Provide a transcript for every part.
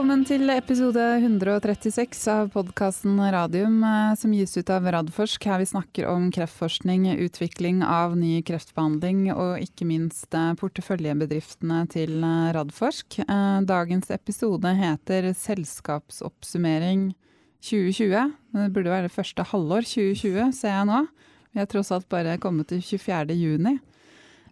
Velkommen til episode 136 av podkasten Radium, eh, som gis ut av Radforsk. Her vi snakker om kreftforskning, utvikling av ny kreftbehandling og ikke minst eh, porteføljebedriftene til eh, Radforsk. Dagens episode heter Selskapsoppsummering 2020. Det burde være det første halvår 2020, ser jeg nå. Vi er tross alt bare kommet til 24. juni.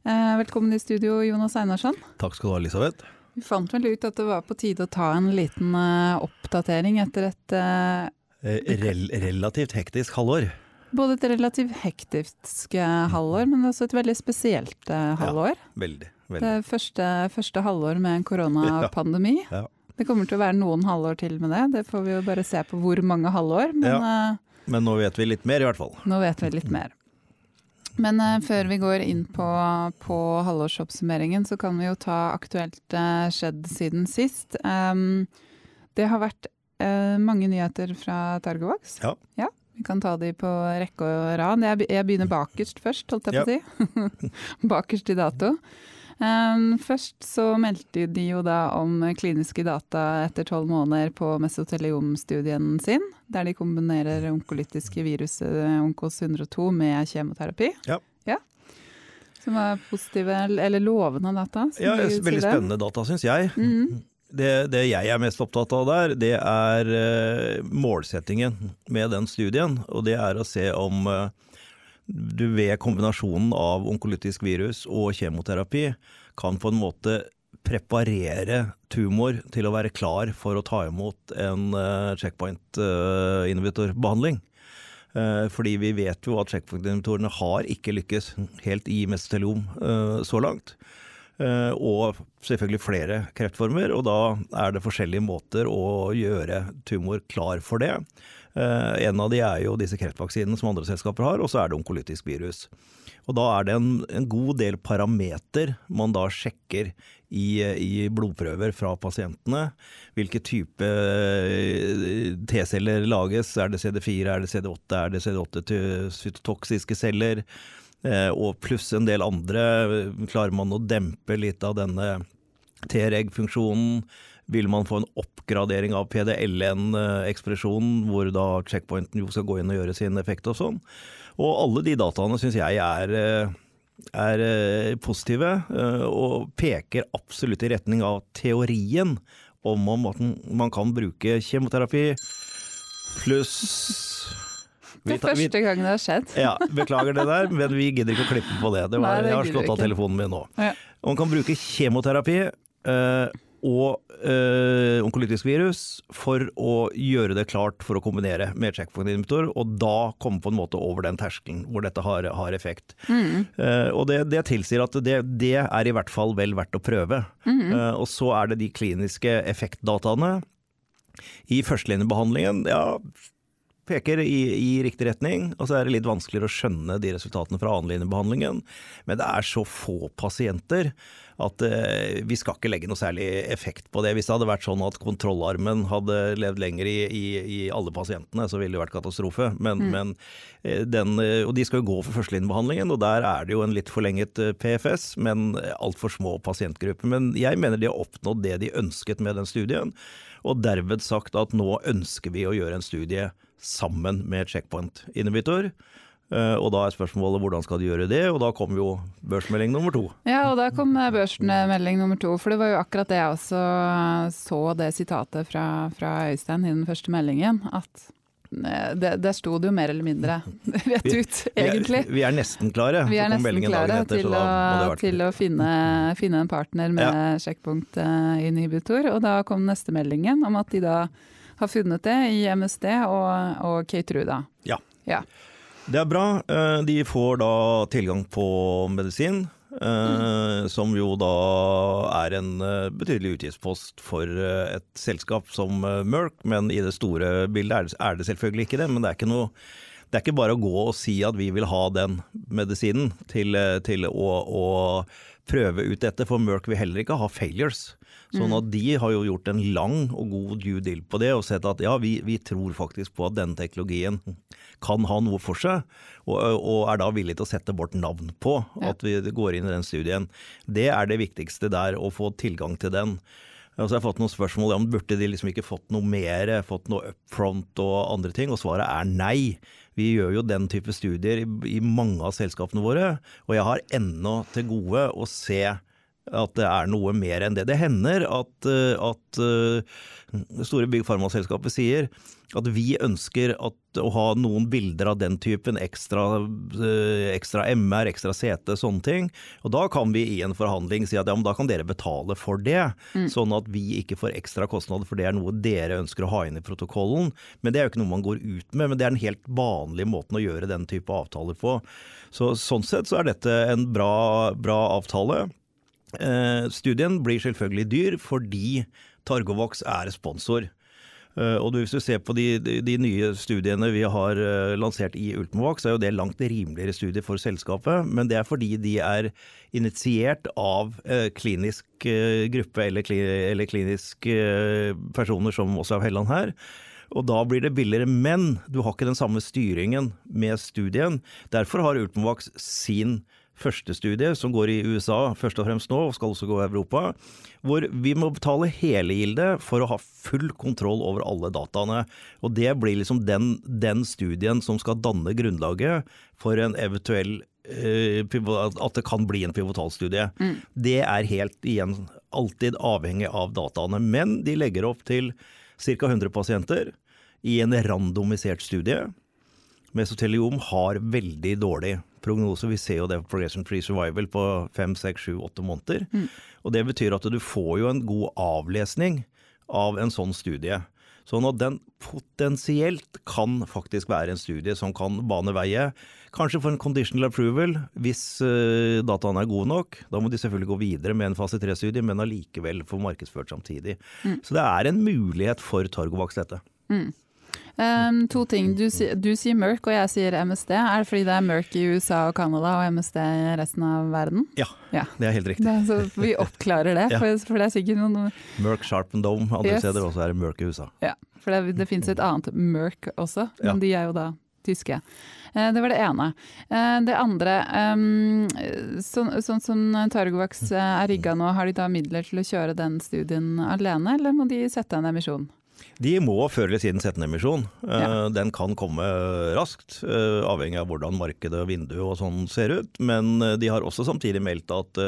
Velkommen i studio, Jonas Einarsson. Takk skal du ha, Elisabeth. Vi fant vel ut at det var på tide å ta en liten uh, oppdatering etter et uh, Rel Relativt hektisk halvår. Både et relativt hektisk uh, halvår, men også et veldig spesielt halvår. Ja, veldig, veldig. Det første, første halvår med en koronapandemi. Ja, ja. Det kommer til å være noen halvår til med det, det får vi jo bare se på hvor mange halvår. Men, men nå vet vi litt mer, i hvert fall. Nå vet vi litt mer. Men uh, før vi går inn på, på, halvårsoppsummeringen, så kan vi jo ta aktuelt uh, skjedd siden sist. Um, det har vært uh, mange nyheter fra Targovax. Ja. ja. Vi kan ta de på rekke og rad. Jeg, jeg begynner bakerst først, holdt jeg på å si. bakerst i dato. Um, først så meldte de jo da om kliniske data etter tolv måneder på mesoteliomstudien sin, der de kombinerer onkolytiske viruset Onkos 102 med kjemoterapi. Ja. ja. Som var positive, eller lovende data. Ja, veldig spennende data, syns jeg. Mm. Det, det, jeg er mest opptatt av der, det er uh, målsettingen med den studien. Og det er å se om uh, du ved kombinasjonen av onkolytisk virus og kjemoterapi kan på en måte preparere tumor til å være klar for å ta imot en uh, checkpoint-inhibitorbehandling. Uh, uh, fordi vi vet jo at checkpoint-inhibitorene har ikke lykkes helt i mesoteliom uh, så langt. og selvfølgelig flere kreftformer, og da er det forskjellige måter å gjøre tumor klar for det. Eh, en av de er jo disse kreftvaksinene som andre selskaper har, og så er det onkolytisk virus. Og da er det en, en god del parameter man da sjekker i, i, blodprøver fra pasientene. Hvilke type eh, T-celler lages, er det CD4, er det CD8, er det CD8-cytotoksiske celler? Eh, og pluss en del andre. Klarer man å dempe litt av denne T-reg-funksjonen? Vil man få en oppgradering av PDL-N-ekspresjonen, hvor da checkpointen jo skal gå inn og gjøre sin effekt og sånn. Og alle de dataene syns jeg er, eh, er, eh, positive, eh, og peker absolutt i retning av teorien om at man kan bruke kjemoterapi pluss det er første gang det har skjedd. Ja, Beklager det der, men vi gidder ikke å klippe på det. det, var, jeg har slått av telefonen min nå. Ja. Man kan bruke kjemoterapi. Og øh, onkolytisk virus for å gjøre det klart for å kombinere med checkpoint-inhibitor, og da komme på en måte over den terskelen hvor dette har, har effekt. Mm. Uh, og det, det, tilsier at det, det, er i hvert fall vel verdt å prøve. Mm. Uh, og så er det de kliniske effektdataene. I førstelinjebehandlingen, ja peker i, i, riktig retning, og så er det litt vanskeligere å skjønne de resultatene fra annenlinjebehandlingen. Men det er så få pasienter at eh, vi skal ikke legge noe særlig effekt på det. Hvis det hadde vært sånn at kontrollarmen hadde levd lenger i, i, i alle pasientene, så ville det vært katastrofe. Men, mm. men eh, den, eh, og de skal jo gå for førstelinjebehandlingen, og der er det jo en litt forlenget eh, PFS, men altfor små pasientgrupper. Men jeg mener de har oppnådd det de ønsket med den studien, og derved sagt at nå ønsker vi å gjøre en studie sammen med checkpoint-inhibitor. Uh, og da er spørsmålet hvordan skal de gjøre det, og da kom jo børsmelding nummer to. Ja, og da kom børsmelding nummer to, for det var jo akkurat det jeg også så det sitatet fra, fra Øystein i den første meldingen. At eh, det, der sto det jo mer eller mindre rett ut, egentlig. Vi er, vi er nesten klare. Vi er nesten klare etter, til, å, til, å, finne, finne, en partner med ja. sjekkpunktinhibitor, og da kom neste meldingen om at de da har funnet det i MSD og, og da Ja. ja. Det er bra. Eh, de får da tilgang på medisin. Mm. Som jo da er en eh, betydelig utgiftspost for et selskap som Merck, men i det store bildet er det selvfølgelig ikke det. Men det er ikke noe det er ikke bare å gå og si at vi vil ha den medisinen til, til å, å, prøve ut dette, for Merck vil heller ikke ha failures. Sånn at de har jo gjort en lang og god due deal på det, og sett at ja, vi, vi tror faktisk på at denne teknologien kan ha noe for seg, og, og er da villig til å sette vårt navn på at vi går inn i den studien. Det er det viktigste der, å få tilgang til den. Altså jeg har fått noen spørsmål om burde de liksom ikke fått noe mer, fått noe up front og andre ting, og svaret er nei. Vi gjør jo den type studier i, i mange av selskapene våre, og jeg har ennå til gode å se at det er noe mer enn det. Det hender at, eh, at uh, store bygg farmaselskaper sier at vi ønsker at, å ha noen bilder av den typen, ekstra, uh, ekstra MR, ekstra CT, sånne ting. Og da kan vi i en forhandling si at ja, men da kan dere betale for det. Mm. Sånn at vi ikke får ekstra kostnader, for det er noe dere ønsker å ha inn i protokollen. Men det er jo ikke noe man går ut med, men det er den helt vanlige måten å gjøre den type avtaler på. Så, sånn sett så er dette en bra, bra avtale. Eh, studien blir selvfølgelig dyr fordi Targovox er sponsor. Uh, og Hvis du ser på de, de, de nye studiene vi har uh, lansert i Ultimovax, så er jo det langt rimeligere studier for selskapet. Men det er fordi de er initiert av klinisk gruppe eller, eller klinisk personer som også er Helland her. Og da blir det billigere. Men du har ikke den samme styringen med studien. Derfor har Ultimovax sin første studie, som går i USA først og fremst nå, og skal også gå i Europa, hvor vi må betale hele gildet for å ha full kontroll over alle dataene. Og det blir liksom den, den studien som skal danne grunnlaget for en eventuell eh, at det kan bli en pivotalstudie. Mm. Det er helt igjen alltid avhengig av dataene. Men de legger opp til ca. 100 pasienter i en randomisert studie. Mesoteliom har veldig dårlig prognose. Vi ser jo det på Progression Free Survival på fem, seks, sju, åtte måneder. Mm. Og det betyr at du får jo en god avlesning av en sånn studie. Sånn at den potensielt kan faktisk være en studie som kan bane veie. Kanskje for en conditional approval hvis uh, dataene er gode nok. Da må de selvfølgelig gå videre med en fase 3-studie, men allikevel få markedsført samtidig. Mm. Så det er en mulighet for Targovax, dette. Mm. Um, to ting. Du, du, sier Merck og jeg sier MSD. Er det fordi det er Merck i USA og Canada og MSD i resten av verden? Ja, ja. det er helt riktig. Det, så vi oppklarer det, ja. for, for, det er sikkert noen Merck Sharp and Dome andre yes. steder også er det Merck i USA. Ja, for det, det finnes et annet Merck også, men ja. de er jo da tyske. Eh, det var det ene. Eh, det andre, sånn, sånn som Targovax eh, er rigga nå, har de da midler til å kjøre den studien alene, eller må de sette en emisjon? De må før eller siden sette en emisjon. Eh, ja. Den kan komme raskt, eh, avhengig av hvordan markedet og vinduet og sånn ser ut. Men eh, de har også samtidig meldt at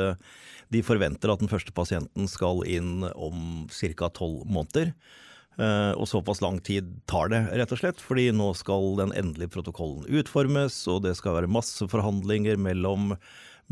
de forventer at den første pasienten skal inn om ca. tolv måneder. Og såpass lang tid tar det, rett og slett. Fordi nå skal den endelige protokollen utformes, og det skal være masse forhandlinger mellom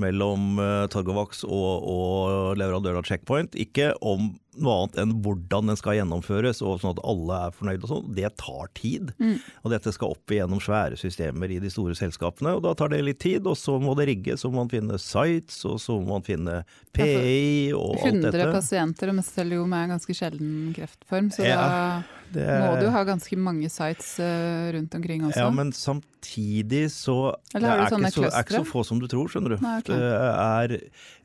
mellom uh, Targovax og, og leverandøren av Checkpoint. Ikke om noe annet enn hvordan den skal gjennomføres, og sånn at alle er fornøyde og sånn. Det tar tid. Mm. Og dette skal opp igjennom svære systemer i de store selskapene, og da tar det litt tid. Og så må det rigges, så må man finne sites, og så må man finne PI og alt dette. 100 pasienter og mesoteliom er en ganske sjelden kreftform, så ja. da det, må du ha ganske mange sites uh, rundt omkring også? Ja, men samtidig så Eller har du sånne Det er ikke så få som du tror, skjønner du. Nei, okay. er,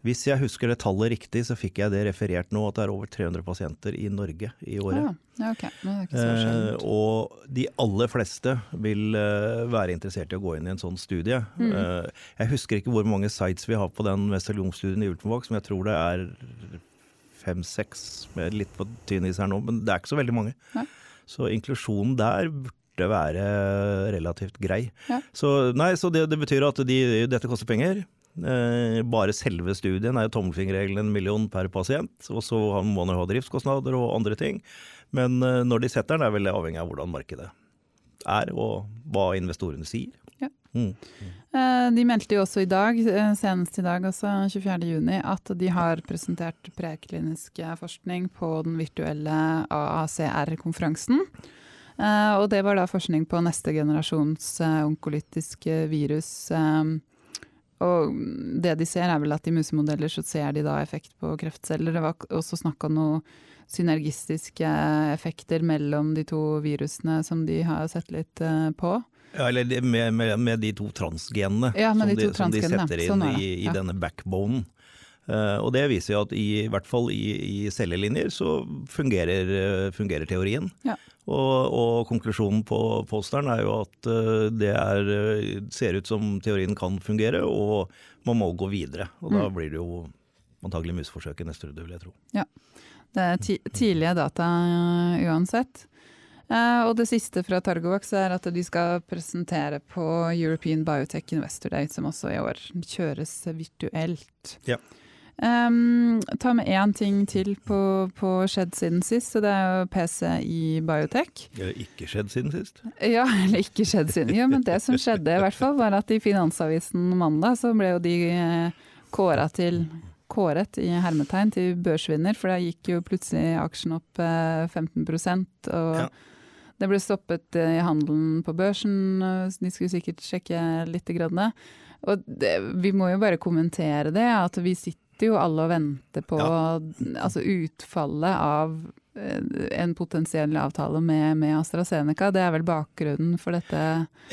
hvis jeg husker det tallet riktig, så fikk jeg det referert nå, at det er over 300 pasienter i Norge i året. Ah, ja, okay. men det er ikke så uh, og de aller fleste vil uh, være interessert i å gå inn i en sånn studie. Mm. jeg husker ikke hvor mange sites vi har på den meseliomstudien i Ultenvåg, som jeg tror det er fem-seks, med litt på tynn is her nå, men det er ikke så veldig mange. Nei. Så inklusjonen der burde være relativt grei. Ja. Så, nei, så det, det, betyr at de, dette koster penger. Eh, bare selve studien er jo tommelfingerregelen en million per pasient. Og så må man ha driftskostnader og andre ting. Men eh, når de setter den, er veldig avhengig av hvordan markedet er, og hva investorene sier. Mm. Eh, de meldte jo også i dag, eh, senest i dag, også 24.6, at de har presentert preklinisk forskning på den virtuelle AACR-konferansen. Eh, og det var da forskning på neste generasjons onkolytiske virus. Og det de ser er vel at i musemodeller så ser de da effekt på kreftceller. Det var også snakk om noen synergistiske effekter mellom de to virusene som de har sett litt på. Ja, eller med, med, med, de to transgenene ja, som, de, to som, de, setter inn sånn i, i ja. denne backbonen. Uh, og det viser jo at i, i hvert fall i, i cellelinjer så fungerer, uh, fungerer teorien. Ja. Og, og, konklusjonen på posteren er jo at uh, det er, ser ut som teorien kan fungere, og man må gå videre. Og mm. da blir det jo antagelig musforsøket neste runde, vil jeg tro. Ja, det er tidlige data uansett. Uh, og det siste fra Targovax er at de skal presentere på European Biotech Investor Day, som også i år kjøres virtuelt. Ja. Um, ta med én ting til på, på skjedd siden sist, og det er jo PCI Biotech. Eller ikke skjedd siden sist? Ja, eller ikke skjedd siden. Jo, men det som skjedde i hvert fall, var at i Finansavisen mandag så ble jo de eh, kåra til kåret i hermetegn til børsvinner, for da gikk jo plutselig aksjen opp 15 eh, og ja. Det ble stoppet eh, i handelen på børsen, de skulle sikkert sjekke litt. Grann. Og det, vi må jo bare kommentere det, at vi sitter jo alle og venter på ja. altså utfallet av eh, en potensiell avtale med, med, AstraZeneca. Det er vel bakgrunnen for dette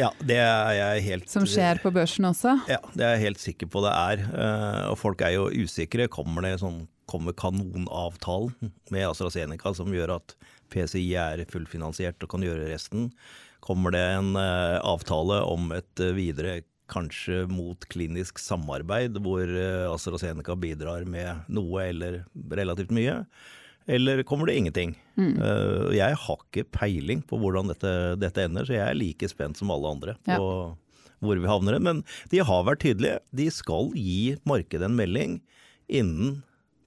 ja, det er jeg helt, som skjer på børsen også? Ja, det er jeg helt sikker på det er. Eh, og folk er jo usikre. Kommer det sånn kommer kanonavtalen med AstraZeneca som gjør at PCI er fullfinansiert og kan gjøre resten. Kommer det en uh, avtale om et uh, videre kanskje mot klinisk samarbeid, hvor uh, AstraZeneca bidrar med noe eller relativt mye? Eller kommer det ingenting? Mm. jeg har ikke peiling på hvordan dette, dette, ender, så jeg er like spent som alle andre på ja. hvor vi havner. Men de har vært tydelige. De skal gi markedet en melding innen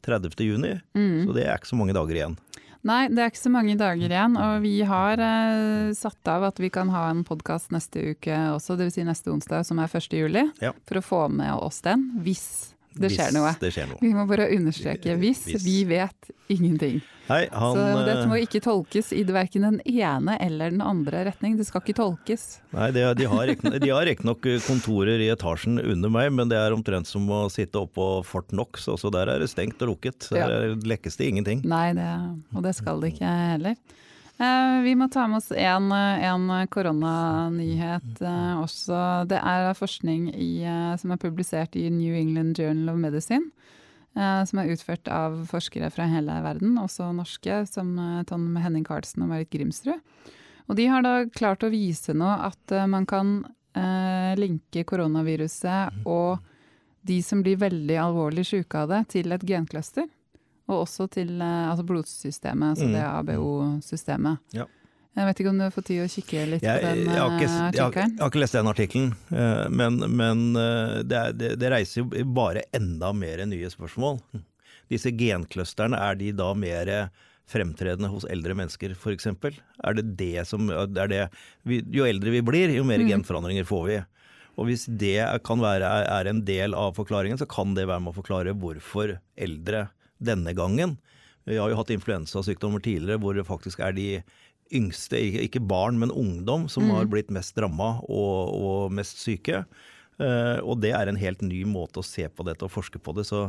30.6, mm. så det er ikke så mange dager igjen. Nei, det er ikke så mange dager igjen. Og vi har eh, satt av at vi kan ha en podkast neste uke også, dvs. Si neste onsdag, som er 1. juli. Ja. For å få med oss den, hvis det skjer, det skjer noe. Vi må bare understreke hvis. hvis. Vi vet ingenting. Hei, han, så dette må ikke tolkes i det verken den ene eller den andre retning. Det skal ikke tolkes. Nei, det, De har riktignok kontorer i etasjen under meg, men det er omtrent som å sitte oppå Fort Knox. Også der er det stengt og lukket. Der ja. lekkes det ingenting. Nei, det, og det skal det ikke heller. Eh, vi må ta med oss en, en koronanyhet eh, også. Det er forskning i, eh, som er publisert i New England Journal of Medicine. Som er utført av forskere fra hele verden, også norske, som Tom Henning Karlsen og Marit Grimsrud. Og de har da klart å vise nå at man kan linke koronaviruset og de som blir veldig alvorlig syke av det, til et gencluster. Og også til eh, altså blodsystemet, altså mm. det ABO-systemet. Ja. Jeg vet ikke om du har fått tid å kikke litt jeg, på den jeg jeg, har, jeg har, ikke, lest den artikkelen, eh, men, men det, det, det, det, reiser jo bare enda mer nye spørsmål. Disse genclusterne, er de da mer fremtredende hos eldre mennesker f.eks.? Er det det som er det, Jo eldre vi blir, jo mer mm. genforandringer får vi. Og hvis det kan være, er en del av forklaringen, så kan det være med å forklare hvorfor eldre denne gangen. Vi har jo hatt influensasykdommer tidligere hvor det faktisk er de yngste, ikke barn, men ungdom, som mm. har blitt mest ramma og, og, mest syke. Uh, og det er en helt ny måte å se på dette og forske på det. Så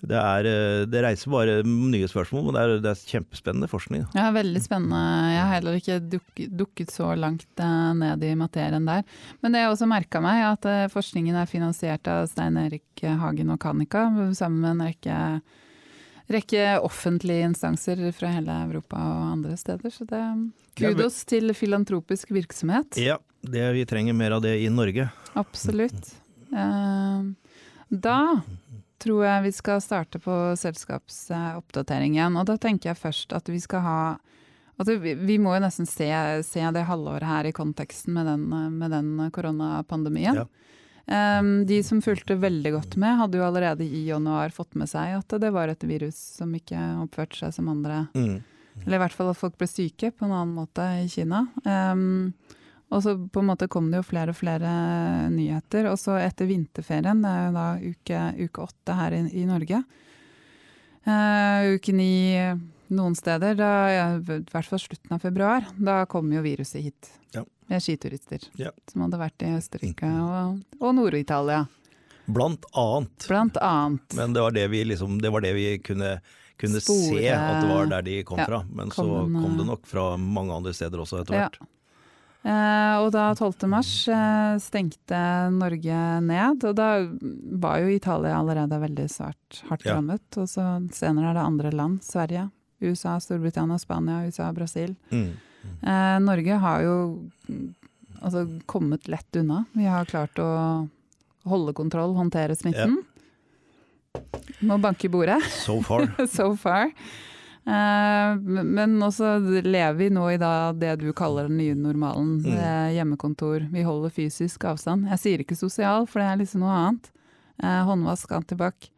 det, er, uh, det reiser bare nye spørsmål, men det er, det er kjempespennende forskning. Ja, veldig spennende. Jeg har heller ikke duk, dukket så langt uh, ned i materien der. Men det jeg også merka meg, at forskningen er finansiert av Stein Erik Hagen og Kanika, sammen med en rekke rekke offentlige instanser fra hele Europa og andre steder. Så det kudos til filantropisk virksomhet. Ja, det, vi trenger mer av det i Norge. Absolutt. Eh, da tror jeg vi skal starte på selskapsoppdatering igjen. Og da tenker jeg først at vi skal ha Altså, vi må jo nesten se, se, det halvåret her i konteksten med den, med den koronapandemien. Ja. Um, de som fulgte veldig godt med, hadde jo allerede i januar fått med seg at det var et virus som ikke oppførte seg som andre. Mm. Eller i hvert fall at folk ble syke på en annen måte i Kina. Um, og så på en måte kom det jo flere og flere nyheter. Og så etter vinterferien, det er jo da uke, uke åtte her i, i Norge. Uh, uke ni noen steder, da, i hvert fall slutten av februar, da kom jo viruset hit. Ja med skiturister ja. som hadde vært i Østerrike og, og Nord-Italia. Blant annet. Blant annet. Men det var det vi, liksom, det var det vi kunne, kunne se at det var der de kom ja, fra. Men kom, så kom det nok fra mange andre steder også etter hvert. Eh, og da 12. mars eh, stengte Norge ned, og da var jo Italia allerede veldig svært hardt rammet. Og så senere er det andre land, Sverige, USA, Storbritannia, Spania, USA, Brasil. Mm. Eh, Norge har jo altså, kommet lett unna. Vi har klart å holde kontroll, håndtere smitten. Ja. Må banke i bordet. So far. so far. Eh, men også lever vi nå i det du kaller den nye normalen. Mm. Hjemmekontor. Vi holder fysisk avstand. Jeg sier ikke sosial, for det er liksom noe annet. Eh, håndvask, antibac.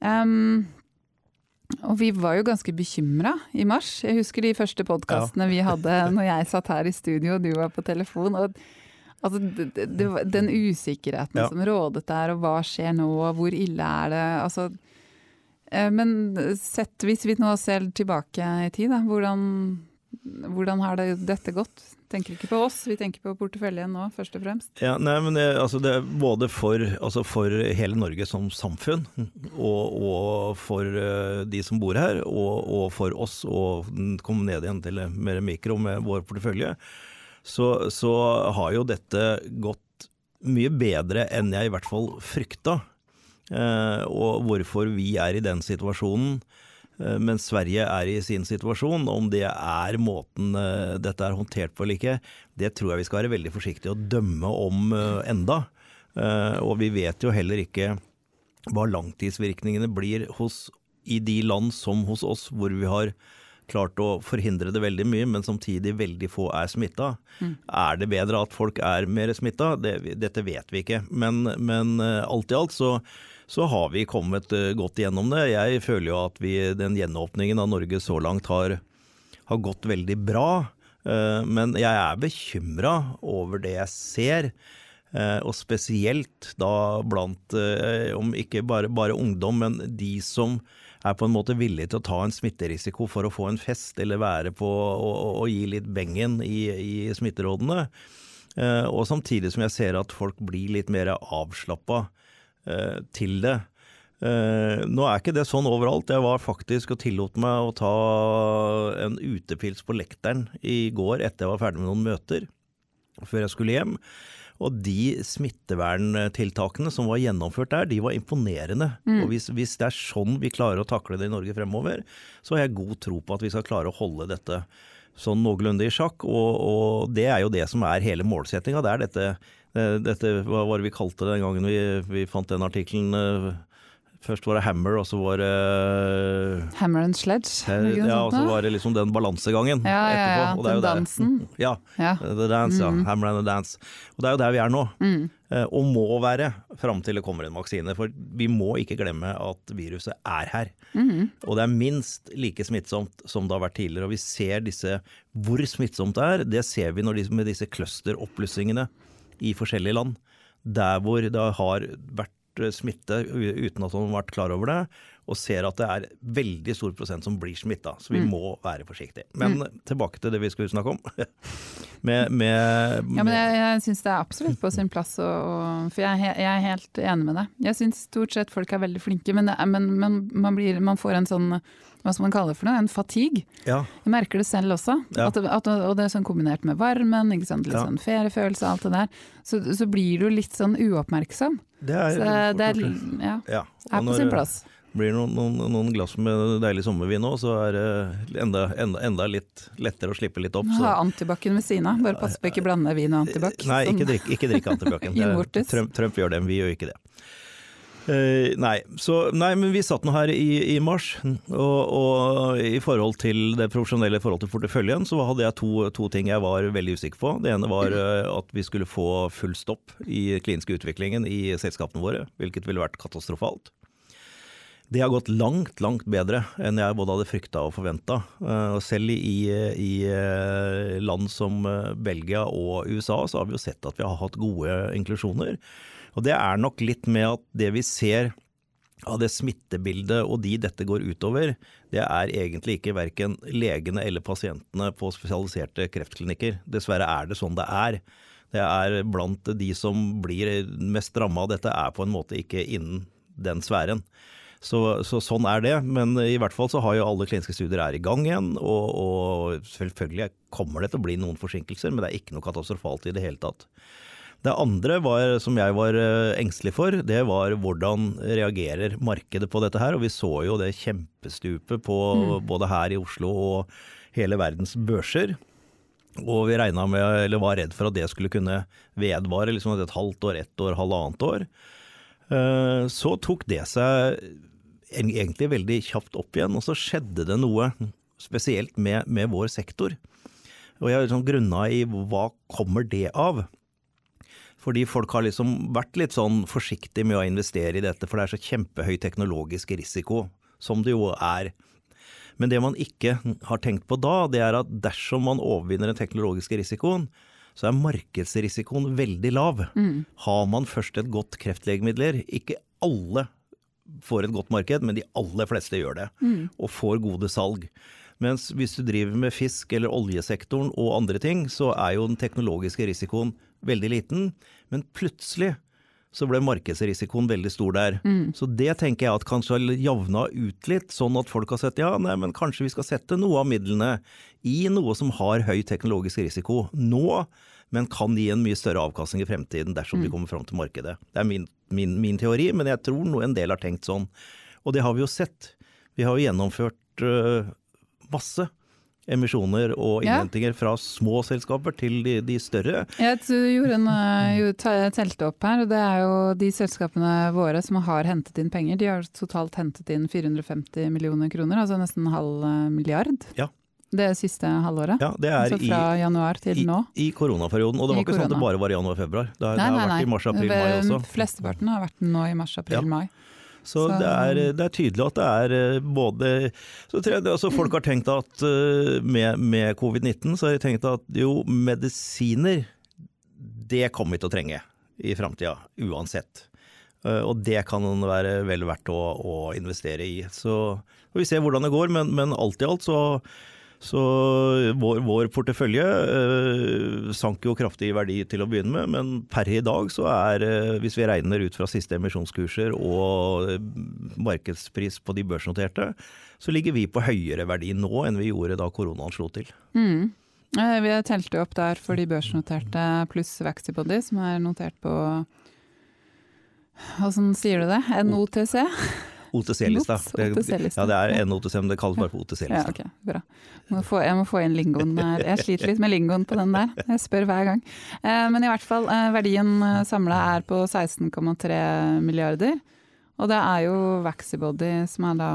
Um, og vi var jo ganske bekymra i mars. Jeg husker de første podkastene ja. vi hadde når jeg satt her i studio og du var på telefon. og Altså, det, det, den usikkerheten ja. som rådet der, og hva skjer nå, og hvor ille er det? Altså, Eh, men sett, hvis vi nå ser tilbake i tid, da, hvordan, hvordan har det, dette gått? Tenker ikke på oss, vi tenker på porteføljen nå, først og fremst. Ja, nei, men det, altså det Både for, altså for, hele Norge som samfunn, og, og for uh, de som bor her, og, og, for oss, å komme ned igjen til mer mikro med vår portefølje, så, så har jo dette gått mye bedre enn jeg i hvert fall frykta. Eh, og hvorfor vi er i den situasjonen eh, mens Sverige er i sin situasjon. Om det er måten eh, dette er håndtert på eller ikke, det tror jeg vi skal være veldig forsiktige å dømme om enda. Og vi vet jo heller ikke hva langtidsvirkningene blir hos, i de land som hos oss, hvor vi har klart å forhindre det veldig mye, men samtidig veldig få er smitta. Mm. Er det bedre at folk er mer smitta? Det, dette vet vi ikke. Men, men alt i alt så så har vi kommet eh, godt gjennom det. Jeg føler jo at vi, den gjenåpningen av Norge så langt har, har gått veldig bra. Eh, men jeg er bekymra over det jeg ser. Eh, og spesielt da blant, om ikke bare, bare, ungdom, men de som er på en måte villige til å ta en smitterisiko for å få en fest eller være på og, gi litt bengen i, i smitterådene. Og samtidig som jeg ser at folk blir litt mer avslappa til det. Uh, nå er ikke det sånn overalt. Jeg var faktisk og tillot meg å ta en utepils på lekteren i går etter jeg var ferdig med noen møter, før jeg skulle hjem. Og de smitteverntiltakene som var gjennomført der, de var imponerende. Mm. Og hvis, hvis, det er sånn vi klarer å takle det i Norge fremover, så har jeg god tro på at vi skal klare å holde dette sånn noenlunde i sjakk. Og, og det er jo det som er hele målsettinga. Det er dette Eh, dette, hva var det vi kalte det den gangen vi, vi fant den artikkelen? Eh, først var det Hammer, og så var det Hammer and Sledge? ja, og så var det liksom den balansegangen ja, ja, ja, etterpå. den dansen. Ja, ja. The Dance, ja. Mm. Hammer and the Dance. Og det er jo der vi er nå. Mm. Eh, og må være fram til det kommer en vaksine. For vi må ikke glemme at viruset er her. Mm. Og det er minst like smittsomt som det har vært tidligere. Og vi ser disse, hvor smittsomt det er, det ser vi de, med disse clusteroppblussingene i forskjellige land. Der hvor det har vært smitte uten at man har vært klar over det, og ser at det er veldig stor prosent som blir smitta. Så vi mm. må være forsiktige. Men mm. tilbake til det vi skulle snakke om. med, med, ja, men jeg, jeg syns det er absolutt på sin plass, og, og, for jeg, jeg, er helt enig med deg. Jeg syns stort sett folk er veldig flinke, men, men, men man, blir, man får en sånn hva skal man kalle det for noe, en fatigue. Ja. Jeg merker det selv også. Ja. At, at, og det er sånn kombinert med varmen, ikke sant? litt ja. sånn feriefølelse, alt det der. Så, så, blir du litt sånn uoppmerksom. Det er, så det er, ja, er på sin plass. Blir noen, noen, noen, glass med deilig sommervin nå, så er det enda, enda, enda, litt lettere å slippe litt opp. Så. Ha antibac-en ved siden av, bare pass på ikke blande vin og antibac. Nei, ikke drikk, ikke drikk antibac-en. Trump, Trump gjør det, men vi gjør ikke det. Uh, nei, så, nei, men vi satt nå her i, i mars, og, og, i forhold til det profesjonelle forhold til porteføljen, så hadde jeg to, to, ting jeg var veldig usikker på. Det ene var uh, at vi skulle få full stopp i kliniske utviklingen i selskapene våre, hvilket ville vært katastrofalt. Det har gått langt, langt bedre enn jeg både hadde frykta og forventa. Eh, selv i, i land som Belgia og USA så har vi jo sett at vi har hatt gode inklusjoner. Og det er nok litt med at det vi ser av det smittebildet og de dette går utover, det er egentlig ikke verken legene eller pasientene på spesialiserte kreftklinikker. Dessverre er det sånn det er. Det er blant de som blir mest ramma av dette, er på en måte ikke innen den sfæren. Så, så, sånn er det. Men i hvert fall så har jo alle kliniske studier er i gang igjen. Og, og selvfølgelig kommer det til å bli noen forsinkelser, men det er ikke noe katastrofalt i det hele tatt. Det andre var, som jeg var eh, engstelig for, det var hvordan reagerer markedet på dette her. Og vi så jo det kjempestupet på mm. både her i Oslo og hele verdens børser. Og vi med, eller var redd for at det skulle kunne vedvare liksom et halvt år, ett år, halvannet år. Eh, så tok det seg egentlig veldig kjapt opp igjen, og så skjedde det noe spesielt med, med vår sektor. Og jeg har liksom grunna i hva kommer det av? Fordi folk har liksom vært litt sånn forsiktige med å investere i dette, for det er så kjempehøy teknologisk risiko, som det jo er. Men det man ikke har tenkt på da, det er at dersom man overvinner den teknologiske risikoen, så er markedsrisikoen veldig lav. Mm. Har man først et godt kreftlegemidler, ikke alle får et godt marked, men de aller fleste gjør det, mm. og får gode salg. Mens hvis du driver med fisk eller oljesektoren og andre ting, så er jo den teknologiske risikoen veldig liten. Men plutselig så ble markedsrisikoen veldig stor der. Mm. Så det tenker jeg at kanskje har javna ut litt, sånn at folk har sett ja, nei, men kanskje vi skal sette noe av midlene i noe som har høy teknologisk risiko nå, men kan gi en mye større avkastning i fremtiden dersom mm. vi kommer fram til markedet. Det er min, min, min teori, men jeg tror en del har tenkt sånn. Og det har vi jo sett. Vi har jo gjennomført øh, masse emisjoner og innhentinger ja. fra små selskaper til de, de større. Jeg gjorde en, uh, telte opp her, og det er jo de selskapene våre som har hentet inn penger. De har totalt hentet inn 450 millioner kroner, altså nesten en halv eh, milliard. Ja. Det siste halvåret? Ja, det er altså fra i, januar til i, nå? I koronaperioden. Og det var I ikke korona. sånn at det bare var i januar-februar. Det, har, nei, nei, det har vært i mars, april, mai også. Flesteparten har vært nå i mars, april, mai. Så, så. Det, er, det, er, tydelig at det er eh, både så jeg, altså Folk har tenkt at eh, med, med covid-19 så har de tenkt at jo, medisiner det kommer vi til å trenge i framtida, uansett. Eh, og det kan være vel verdt å, å investere i. Så får vi se hvordan det går, men, men alt i alt så så vår, vår portefølje eh, sank jo kraftig i verdi til å begynne med, men per i dag så er, eh, hvis vi regner ut fra siste emisjonskurser og eh, markedspris på de børsnoterte, så ligger vi på høyere verdi nå enn vi gjorde da koronaen slo til. Mm. Vi telte opp der for de børsnoterte pluss Vaxibody, som er notert på Åssen sier du det? NOTC? OTC-lista. Ja, det er en OTC, men det kalles bare for OTC-lista. Ja, okay, bra. Må få, jeg må få inn lingoen der. Jeg sliter litt med lingoen på den der. Jeg spør hver gang. Eh, men i hvert fall, eh, verdien eh, samla er på 16,3 milliarder. Og det er jo Vaxibody som er da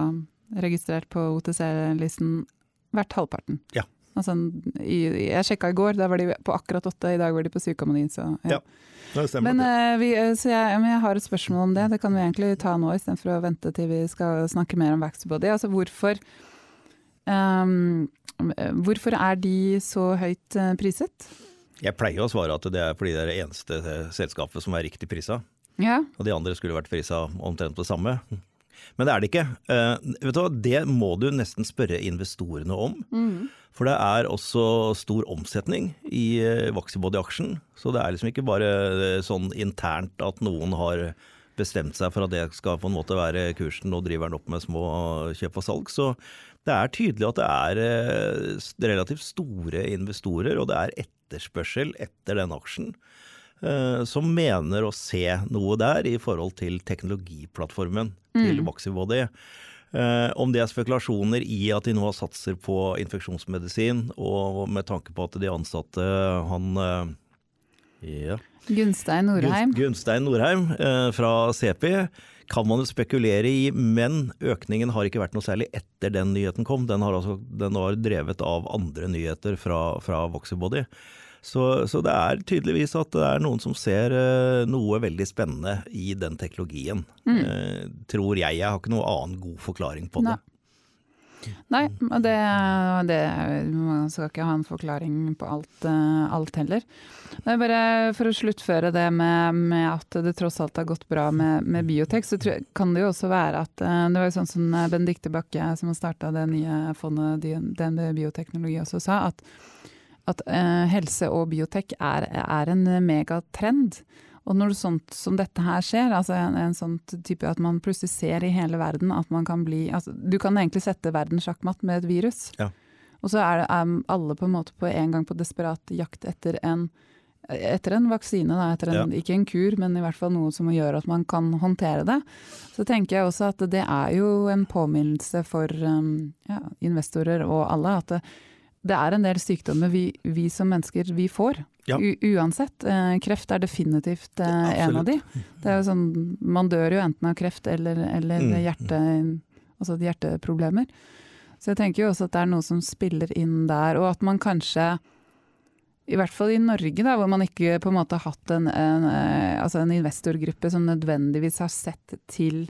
registrert på OTC-listen verdt halvparten. Ja. Altså, jeg sjekka i går, da var de på akkurat åtte, i dag var de på 7,9. Så ja. ja. Men, uh, vi, eh, jeg, men, jeg, har et spørsmål om det. Det kan vi egentlig ta nå istedenfor å vente til vi skal snakke mer om Vaxbody. Altså, hvorfor, um, hvorfor er de så høyt uh, priset? Jeg pleier å svare at det er fordi det er det eneste selskapet som er riktig prisa. Ja. Og de andre skulle vært prisa omtrent på det samme. Men det er det ikke. Uh, vet du hva? Det må du nesten spørre investorene om. Mm. For det er også stor omsetning i uh, Vaxibody-aksjen. Så det er liksom ikke bare uh, sånn internt at noen har bestemt seg for at det skal på en måte være kursen, og driver den opp med små kjøp og salg. Så det er tydelig at det er relativt store investorer, og det er etterspørsel etter den aksjen. Eh, som mener å se noe der i forhold til teknologiplattformen mm. til Vaxibody. Eh, om det er spekulasjoner i at de nå satser på infeksjonsmedisin, og med tanke på at de ansatte han eh, ja. Gunstein Norheim. Gunstein Norheim fra CP kan man jo spekulere i, men økningen har ikke vært noe særlig etter den nyheten kom. Den har, altså, den var drevet av andre nyheter fra, fra Voxybody. Så, så, det er tydeligvis at det er noen som ser uh, noe veldig spennende i den teknologien. Mm. Uh, tror jeg. Jeg har ikke noen annen god forklaring på det. Nei, det, det, man skal ikke ha en forklaring på alt, uh, alt heller. Er bare For å sluttføre det med, med, at det tross alt har gått bra med, med biotek, så tror, kan det jo også være at Det var jo sånn som Benedicte Bakke, som har starta det nye fondet DNB Bioteknologi, også sa. at at eh, helse og biotek er, er, en megatrend. Og når sånt som dette her skjer, altså en, en sånn type at man plutselig ser i hele verden at man kan bli altså, Du kan egentlig sette verden sjakkmatt med et virus. Ja. Og så er, er, alle på en måte på en gang på desperat jakt etter en, etter en vaksine. Da, etter en, ja. Ikke en kur, men i hvert fall noe som gjør at man kan håndtere det. Så tenker jeg også at det er jo en påminnelse for um, ja, investorer og alle at det, det er en del sykdommer vi, vi som mennesker vi får. Ja. uansett. Eh, kreft er definitivt eh, en av de. Det er jo sånn, man dør jo enten av kreft eller, eller mm. hjerte, altså hjerteproblemer. Så jeg tenker jo også at det er noe som spiller inn der, og at man kanskje i hvert fall i Norge, da, hvor man ikke på en måte har hatt en, en, eh, altså en investorgruppe som nødvendigvis har sett til,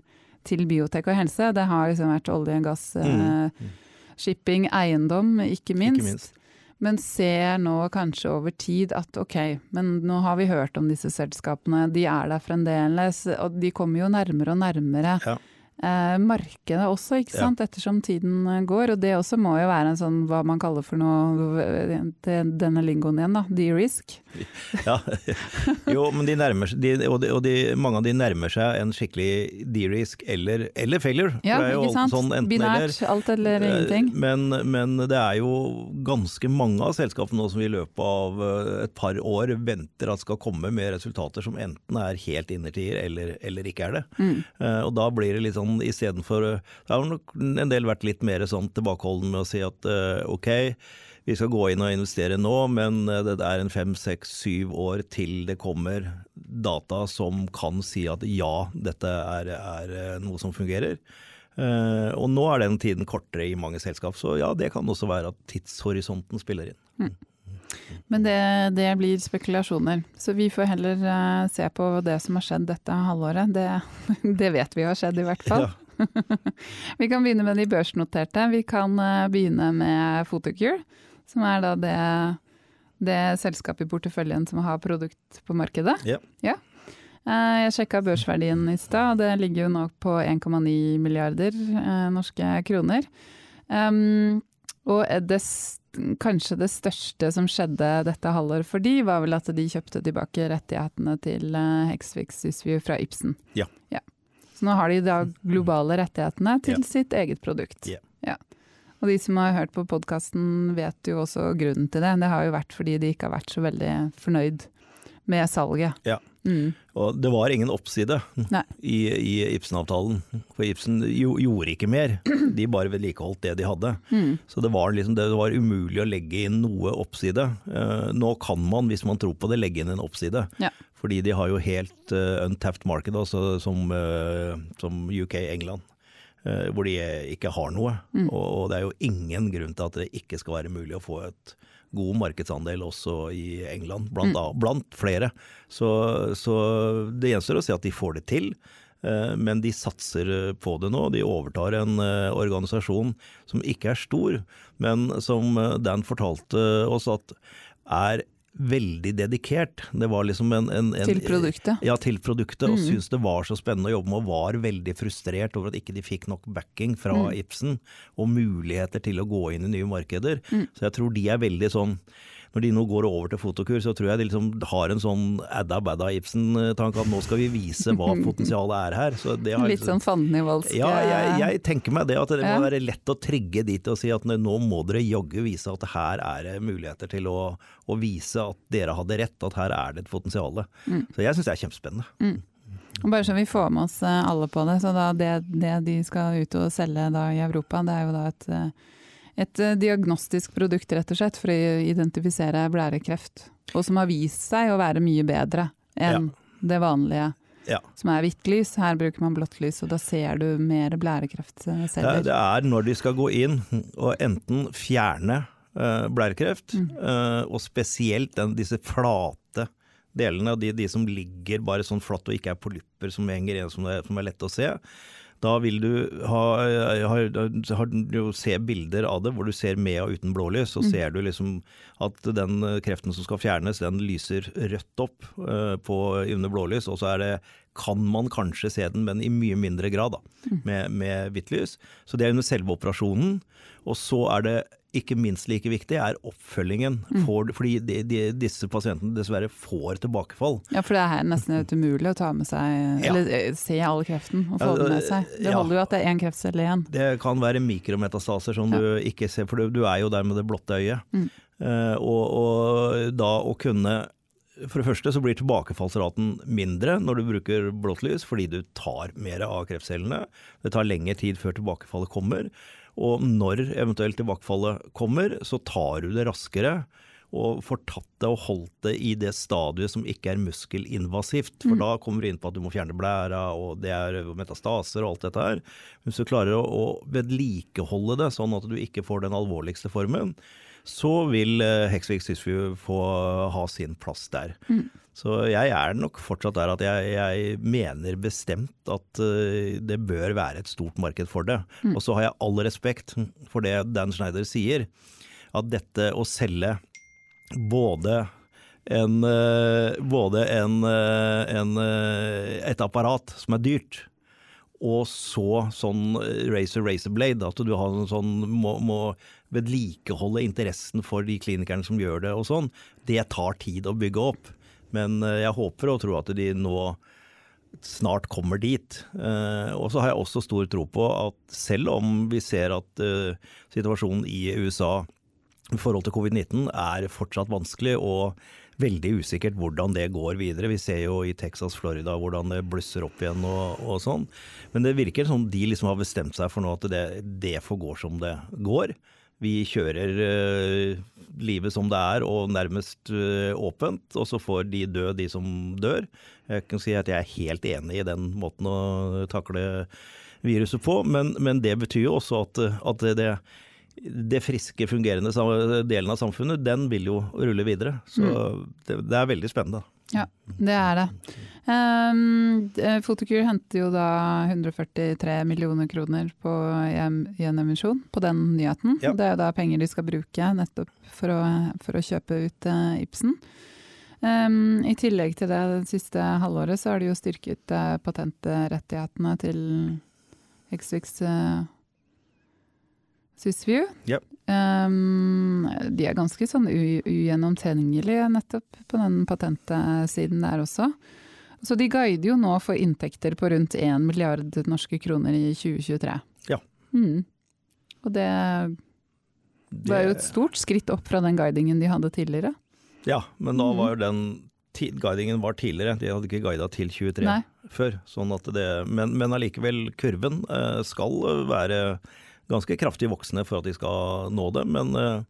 til, biotek og helse. Det har liksom vært olje, gass, mm. Shipping, eiendom, ikke minst. ikke minst. Men ser nå kanskje over tid at ok, men nå har vi hørt om disse selskapene, de er der fremdeles, og de kommer jo nærmere og nærmere. Ja eh, markedet også, ikke sant, ja. ettersom tiden eh, går. Og det også må jo være en sånn hva man kaller for noe, denne lingoen igjen, da, de-risk. Ja, jo, men de nærmer seg, de, og, de, og de, mange av de nærmer seg en skikkelig de-risk eller, eller, failure. Ja, ikke sant. Sånn Binært, eller, alt eller eh, ingenting. Men, men, det er jo ganske mange av selskapene nå som i løpet av eh, et par år venter at skal komme med resultater som enten er helt innertier eller, eller ikke er det. Mm. Og da blir det litt sånn sånn istedenfor Det har nok en del vært litt mer sånn tilbakeholden med å si at uh, ok, vi skal gå inn og investere nå, men eh, det er en fem, seks, syv år til det kommer data som kan si at ja, dette er, er eh, noe som fungerer. Uh, og nå er den tiden kortere i mange selskap, så ja, det kan også være at tidshorisonten spiller inn. Mm. Men det, det, blir spekulasjoner. Så vi får heller uh, se på det som har skjedd dette halvåret. Det, det vet vi har skjedd, i hvert fall. Ja. vi kan begynne med de børsnoterte. Vi kan uh, begynne med Photocure, som er da det, det selskapet i porteføljen som har produkt på markedet. Ja. ja. Uh, jeg sjekka børsverdien i stad, og det ligger jo nå på 1,9 milliarder norske kroner. Um, og det kanskje det største som skjedde dette halvåret for de, var vel at de kjøpte tilbake rettighetene til uh, Hexfix Sysview fra Ibsen. Ja. ja. Så nå har de da globale rettighetene til ja. sitt eget produkt. Ja. ja. Og de som har hørt på podkasten vet jo også grunnen til det. Det har jo vært fordi de ikke har vært så veldig fornøyd med salget. Ja. Mm. Og det var ingen oppside i, i Ibsen-avtalen, for Ibsen jo, gjorde ikke mer. De bare vedlikeholdt det de hadde. Mm. Så det var, liksom, det var, umulig å legge inn noe oppside. Uh, nå kan man, hvis man tror på det, legge inn en oppside. Ja. Fordi de har jo helt uh, untapped market, altså, som, uh, som UK, England. hvor de ikke har noe. Mm. Og, og det er jo ingen grunn til at det ikke skal være mulig å få et god markedsandel også i England, blant, mm. blant flere. Så, så, det gjenstår å se at de får det til. Eh, men de satser på det nå. De overtar en eh, organisasjon som ikke er stor, men som eh, Dan fortalte oss at er veldig dedikert. Det var liksom en, en, en Til produktet? Ja, til produktet. Og mm. syntes det var så spennende å jobbe med, og var veldig frustrert over at ikke de fikk nok backing fra mm. Ibsen og muligheter til å gå inn i nye markeder. Mm. Så jeg tror de er veldig sånn når de nå går over til fotokur, så tror jeg de liksom har en sånn Adda Badda Ibsen-tanke at nå skal vi vise hva potensialet er her. Har, Litt sånn fandenivoldsk Ja, jeg, jeg, tenker meg det. At det må være lett å trigge dit og si at nå må dere jaggu vise at her er det muligheter til å, å, vise at dere hadde rett, at her er det et potensial. Mm. Så jeg syns det er kjempespennende. Mm. Bare så vi får med oss eh, alle på det. så det, det, de skal ut og selge i Europa, det er jo da et eh, et eh, diagnostisk produkt, rett og slett, for å identifisere blærekreft. Og som har vist seg å være mye bedre enn ja. det vanlige. Ja. Som er hvitt lys. Her bruker man blått lys, og da ser du mer blærekreftceller. Det, det er når de skal gå inn og enten fjerne uh, blærekreft, mm. uh, og spesielt den, disse flate delene, de, de, som ligger bare sånn flatt og ikke er polypper som henger igjen, som, som er lett å se. Da vil du ha, ha, ha, se bilder av det hvor du ser med og uten blålys. Så mm. ser du liksom at den kreften som skal fjernes, den lyser rødt opp uh, på, under blålys. Og så er det, kan man kanskje se den, men i mye mindre grad, da, mm. med, med hvitt lys. Så det er under selve operasjonen. Og så er det ikke minst like viktig er oppfølgingen. Mm. For, fordi de, de, disse pasientene dessverre får tilbakefall. Ja, for det er nesten helt umulig å ta med seg, ja. eller eh, se all kreften og få ja, den med seg. Det holder jo at det er én kreftcelle igjen. Det kan være mikrometastaser som du ikke ser, for du, er jo der med det blotte øyet. Mm. Uh, og, og da å kunne for det første så blir tilbakefallsraten mindre når du bruker blått lys, fordi du tar mer av kreftcellene. Det tar lengre tid før tilbakefallet kommer. Og når eventuelt tilbakefallet kommer, så tar du det raskere og får tatt det og holdt det i det stadiet som ikke er muskelinvasivt. For mm. da kommer du inn på at du må fjerne blæra, og det er metastaser og alt dette her. Hvis du klarer å, vedlikeholde det sånn at du ikke får den alvorligste formen, så vil uh, Hexvik Sysfjord få ha sin plass der. Mm. Så jeg er nok fortsatt der at jeg, jeg mener bestemt at uh, det bør være et stort marked for det. Mm. Og så har jeg all respekt for det Dan Schneider sier, at dette å selge både en, uh, både en, en, et apparat som er dyrt, og så sånn racer razor blade, at du har en sånn må, må vedlikeholde interessen for de klinikerne som gjør det og sånn, det tar tid å bygge opp. Men eh, jeg håper og tror at de nå snart kommer dit. Eh, og så har jeg også stor tro på at selv om vi ser at eh, situasjonen i USA i forhold til covid-19 er fortsatt vanskelig og veldig usikkert hvordan det går videre. Vi ser jo i Texas, Florida hvordan det blusser opp igjen og, og sånn. Men det virker som de liksom har bestemt seg for nå at det, det får gå som det går. Vi kjører uh, livet som det er og nærmest uh, åpent, og så får de dø, de som dør. Jeg kan si at jeg er helt enig i den måten å takle viruset på, men, men det betyr jo også at, at det, det friske, fungerende delen av samfunnet, den vil jo rulle videre. Så mm. det, det, er veldig spennende. Ja, det er det. Um, Fotokur henter jo da 143 millioner kroner på, i en emisjon på den nyheten. Ja. Det er jo da penger de skal bruke nettopp for å, for å kjøpe ut uh, Ibsen. Um, I tillegg til det, det siste halvåret så har de jo styrket uh, patentrettighetene til Hexvix uh, Swissview. Yep. Um, de er ganske sånn ugjennomtrengelige nettopp på den patentsiden der også. Så de guider jo nå for inntekter på rundt 1 milliard norske kroner i 2023. Ja. Mm. Og det var jo et stort skritt opp fra den guidingen de hadde tidligere. Ja, men da var jo den guidingen var tidligere. De hadde ikke guida til 23 Nei. før. Sånn det, men, men allikevel, kurven eh, skal være ganske kraftig voksne for at de skal nå det. Men eh,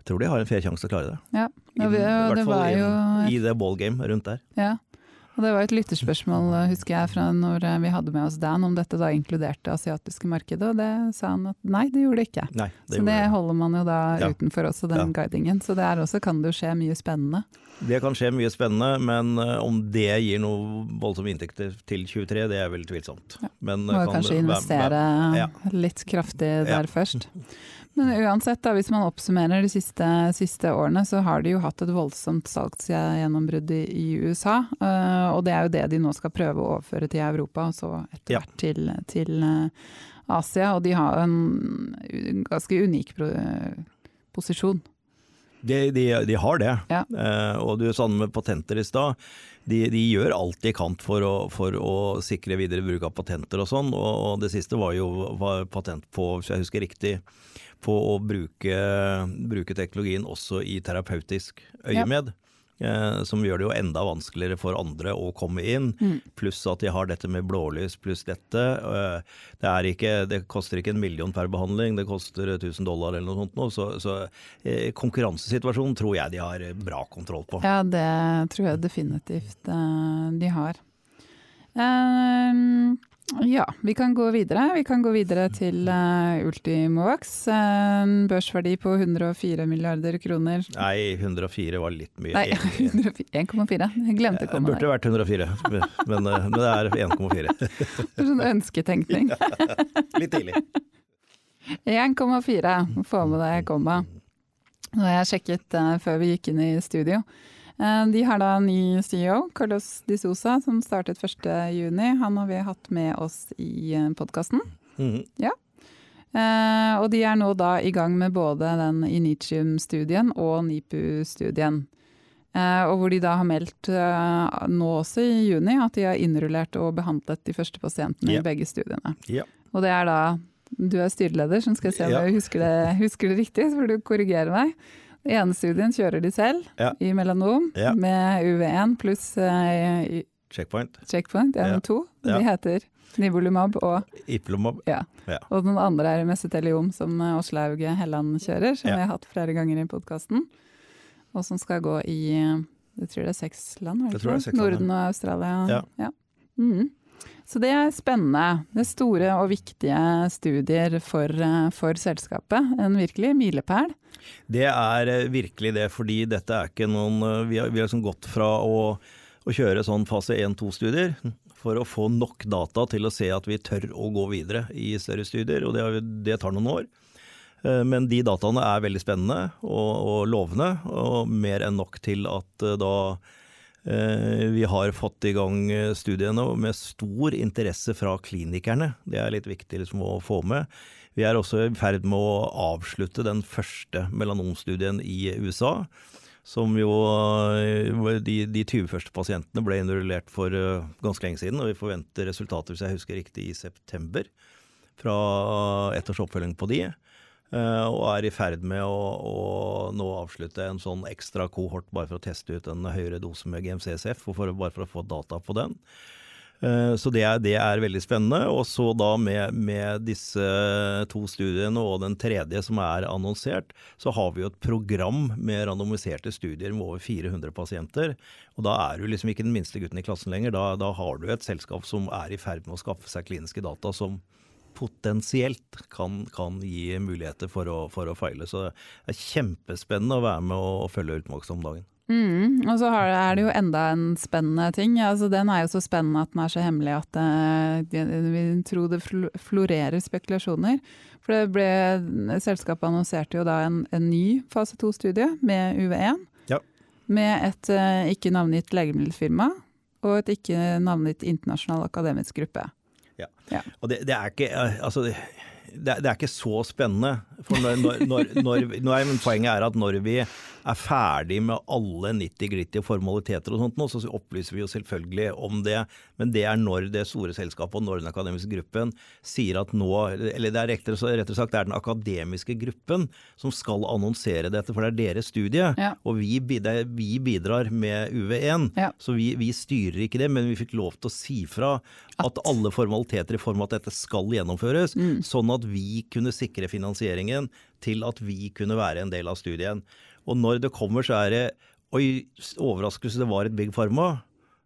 jeg tror de har en fair sjanse til å klare det. Ja, I, I hvert fall jo... i, i det ballgame rundt der. Ja, og Det var et lytterspørsmål husker jeg, fra når eh, vi hadde med oss Dan, om dette da inkluderte asiatiske markedet. Og det sa han at nei, det gjorde det ikke. Nei, det så det holder man jo da ja. utenfor også, den ja. guidingen. Så der også kan det jo skje mye spennende. Det kan skje mye spennende, men uh, om det gir noe voldsomme inntekter til 23, det er vel tvilsomt. Ja. Men, Må kan kanskje investere litt kraftig der først. Men uansett, da, hvis man oppsummerer de siste, siste, årene, så har de jo hatt et voldsomt salgsgjennombrudd i, i USA. Uh, og det er jo det de nå skal prøve å overføre til Europa, og så etter hvert ja. til, til uh, Asia. Og de har en ganske unik posisjon. De, de, de, har det. Ja. Uh, og du sa det med patenter i stad. De, de, gjør alt de kan for å, for å, sikre videre bruk av patenter og sånn. Og, og det siste var jo var patent på, hvis jeg husker riktig, på å bruke, bruke teknologien også i terapeutisk øyemed. Ja. Eh, som gjør det jo enda vanskeligere for andre å komme inn. Mm. Pluss at de har dette med blålys pluss dette. det det, ikke, det, koster ikke en million per behandling, det koster 1000 dollar eller noe sånt. Nå, så, så eh, konkurransesituasjonen tror jeg de har bra kontroll på. Ja, det tror jeg definitivt eh, de har. Um, ja, vi kan gå videre. Vi kan gå videre til uh, Ultimovax. En børsverdi på 104 milliarder kroner. Nei, 104 var litt mye. Nei, 1,4. Jeg glemte å komme der. Burde vært 104, men, uh, men det er 1,4. sånn ønsketenkning. litt tidlig. 1,4. Få med deg komma. Nå har jeg sjekket uh, før vi gikk inn i studio. Eh, de har da en ny CEO, Carlos Di Sosa, som startet 1.6. Han har vi hatt med oss i eh, podkasten. Mm. Ja. Eh, og de er nå da i gang med både den Initium-studien og NIPU-studien. Og hvor de da har meldt nå også i juni at de har innrullert og behandlet de første pasientene yeah. i begge studiene. Yeah. Og det er da Du er styreleder, så skal jeg se om jeg husker det, husker det riktig, så får du korrigere meg. Ene studien kjører de selv ja. i melanom ja. med UV1 pluss uh, Checkpoint. Checkpoint, ja, ja. to. De heter Nivolumab og Iplomab. Ja. Og den andre er Meseteliom, som Åslaug Helland kjører, som vi har hatt flere ganger i podkasten. Og som skal gå i jeg tror det er seks land? Norden og Australia. Ja. Mm. Så det er spennende. Det er store og viktige studier for, for selskapet. En virkelig milepæl. Det er eh, virkelig det, fordi dette er ikke noen eh, Vi har, vi har liksom gått fra å, å kjøre sånn fase 1-2-studier for å få nok data til å se at vi tør å gå videre i større studier, og det, det tar noen år. Eh, men de dataene er veldig spennende og, og lovende, og mer enn nok til at eh, da eh, vi har fått i gang studiene med stor interesse fra klinikerne. Det er litt viktig liksom å få med. Vi er også i ferd med å avslutte den første melanomstudien i USA som jo eh, de, de 20 første pasientene ble innrullert for ganske lenge siden. Og vi forventer resultater, hvis jeg husker riktig, i september. Fra ett års oppfølging på de. Uh, og er i ferd med å, å, nå avslutte en sånn ekstra kohort bare for å teste ut en høyere dose med GMCSF, for, bare for å få data på den. Eh, så det er, det er, veldig spennende. Og så da med, med, disse to studiene og den tredje som er annonsert, så har vi jo et program med randomiserte studier med over 400 pasienter. Og da er du liksom ikke den minste gutten i klassen lenger. Da, da har du et selskap som er i ferd med å skaffe seg kliniske data som potensielt kan, kan gi muligheter for å, for å, feile. Så det er kjempespennende å være med og, og følge utmaks om dagen. Mm, og så er det jo enda en spennende ting. Altså, den er jo så spennende at den er så hemmelig at uh, vi tror det florerer spekulasjoner. For det ble, selskapet annonserte jo da en, en ny fase to-studie med UV1. Ja. Med et uh, ikke navngitt legemiddelfirma og et ikke navngitt internasjonal akademisk gruppe. Ja, og det, det, er ikke eh, altså, det, det, er ikke så spennende. For når, når, når, når, poenget er at når vi er ferdig med alle 90-gritty formaliteter og sånt nå, så opplyser vi jo selvfølgelig om det. Men det er når det store selskapet og når den akademiske gruppen sier at nå Eller det er rett og sagt det er den akademiske gruppen som skal annonsere dette, for det er deres studie. Ja. Og vi, vi, bidrar med UV1, ja. så vi, vi, styrer ikke det. Men vi fikk lov til å si fra at alle formaliteter i form av at dette skal gjennomføres, mm. sånn at vi kunne sikre finansieringen til at vi kunne være en del av studien. Og når det kommer, så er det oi, overraskelse, det var et Big Pharma.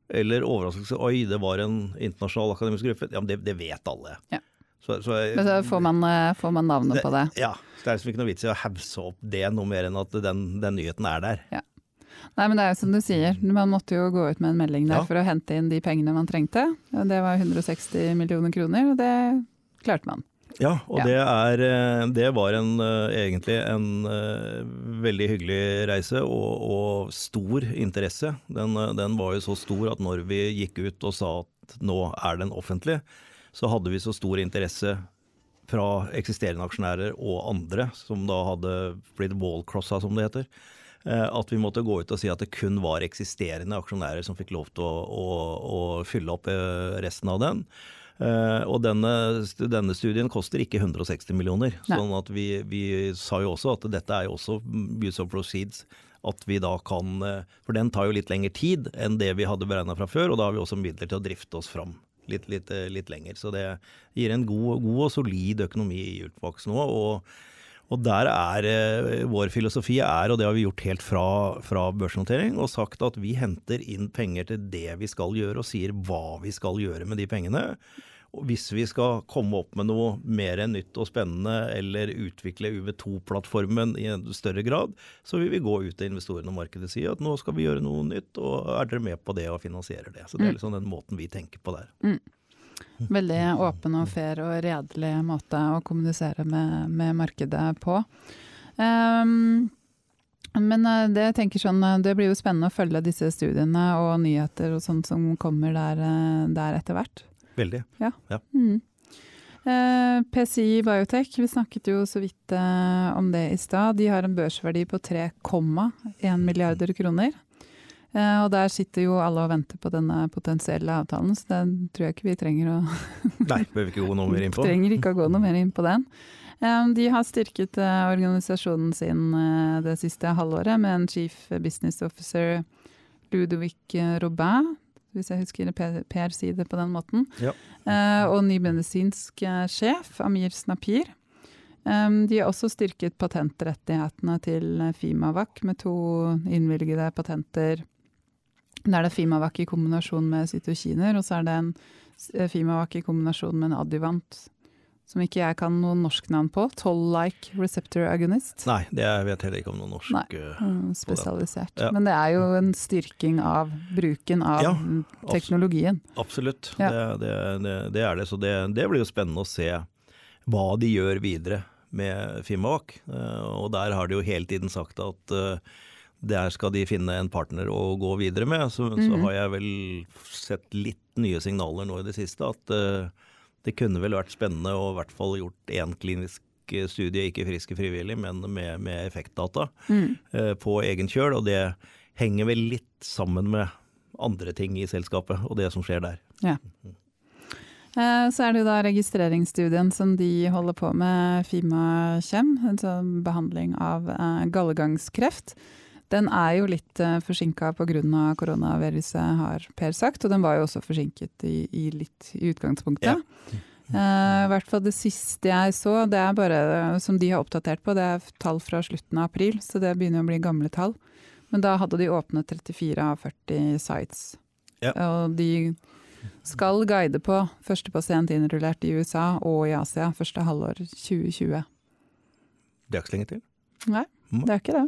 Eller overraskelse, oi, det var en internasjonal akademisk gruppe. Ja, men det, det vet alle. Ja. Så, så, men så får man, eh, får man navnet det, på det? Ja. Det er liksom ikke noe vits i å hausse opp det noe mer enn at den, den nyheten er der. Ja. Nei, men det er jo som du sier, man måtte jo gå ut med en melding der ja. for å hente inn de pengene man trengte. Det var 160 millioner kroner, og det klarte man. Ja, og ja. Det, er, eh, det, var en, eh, egentlig en uh, veldig hyggelig reise og, og stor interesse. Den, den, var jo så stor at når vi gikk ut og sa at nå er den offentlig, så hadde vi så stor interesse fra eksisterende aksjonærer og andre, som da hadde blitt wallcrossa, som det heter. At vi måtte gå ut og si at det kun var eksisterende aksjonærer som fikk lov til å, å, å fylle opp resten av den. Uh, og denne, denne, studien koster ikke 160 millioner. Nei. sånn at vi, vi, sa jo også at dette er jo også use of proceeds. At vi da kan uh, For den tar jo litt lengre tid enn det vi hadde beregna fra før, og da har vi også midler til å drifte oss fram litt, litt, uh, litt lenger. Så det gir en god, god og solid økonomi i Ultvox nå. og og der er eh, vår filosofi er, og det har vi gjort helt fra, fra, børsnotering, og sagt at vi henter inn penger til det vi skal gjøre, og sier hva vi skal gjøre med de pengene. Hvis vi skal komme opp med noe mer nytt og spennende, eller utvikle UV2-plattformen i en større grad, så vil vi gå ut til investorene og markedet og si at nå skal vi gjøre noe nytt, og er dere med på det og finansierer det. Så det er mm. liksom den måten vi tenker på der. Mm. Veldig åpen og fair og redelig måte å kommunisere med, med markedet på. Um, men eh, det, sånn, eh, det blir jo spennende å følge disse studiene og nyheter og sånt som kommer der, eh, der etter hvert. Veldig. Ja. ja. Mm. Eh, PCI Biotech, vi snakket jo så vidt eh, om det i stad. De har en børsverdi på 3,1 milliarder kroner. Eh, og der sitter jo alle og venter på denne potensielle avtalen, så den tror jeg ikke vi trenger å Nei, behøver ikke gå noe mer inn på. trenger ikke å gå noe mer inn på den. Um, de har styrket uh, organisasjonen sin uh, det siste halvåret med en chief business officer, Ludovic Robin, hvis jeg husker Per si det på den måten. Ja. Uh, og ny medisinsk uh, sjef, Amir Snapir. Um, de har også styrket patentrettighetene til Fimavac med to innvilgede patenter. Da er det Fimavac i kombinasjon med cytokiner, og så er det en Fimavac i kombinasjon med en adjuvant som ikke jeg kan noe norsk navn på. Toll-like receptor agonist. Nei, det jeg vet heller ikke om noe norsk. Nei, eh, mm, spesialisert. Ja. Men det er jo en styrking av bruken av ja, teknologien. Absolutt, ja. det, det, det, er det. Så det, blir jo spennende å se hva de gjør videre med Fimac. Eh, og der har de jo hele tiden sagt at eh, der skal de finne en partner å gå videre med. Så, mm -hmm. så mhm. har jeg vel sett litt nye signaler nå i det siste. at det kunne vel vært spennende å i hvert fall gjort én klinisk studie, ikke friske frivillig, men med, med effektdata mm. eh, på egen kjøl. Og det henger vel litt sammen med andre ting i selskapet og det som skjer der. Ja. Eh, så er det jo da registreringsstudien som de holder på med, Fima Kjem, altså behandling av eh, gallegangskreft. Den er jo litt uh, eh, forsinka pga. koronaviruset, har Per sagt. Og den var jo også forsinket i, i litt i utgangspunktet. Ja. Uh, I hvert fall det siste jeg så, det er bare som de har oppdatert på, det er tall fra slutten av april, så det begynner å bli gamle tall. Men da hadde de åpnet 34 av 40 sites. Ja. Og de skal guide på første pasient innrullert i USA og i Asia første halvår 2020. Det er ikke så lenge til? Nei, det er ikke det.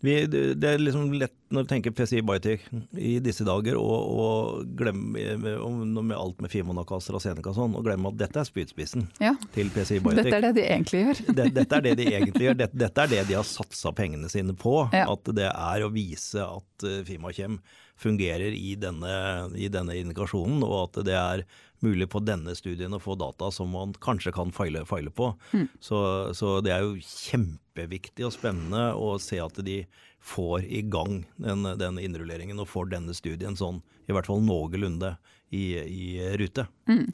Vi, det er liksom lett når du tenker PCI Biotech i disse dager og glemme med, med, alt med Fimonac og AstraZeneca og sånn, og glemme at dette er spydspissen ja. til PCI Biotech. Dette er det de egentlig gjør. det, dette er det de egentlig gjør. Dette, dette er det de har satsa pengene sine på. Ja. At det er å vise at uh, Fimakjem fungerer i denne, i denne indikasjonen, og at det er mulig på denne studien å få data som man kanskje kan feile, feile på. Mm. Så, så, det er jo kjempeviktig og spennende å se at de får i gang den, den innrulleringen og får denne studien sånn i hvert fall noenlunde i, i rute. Mm.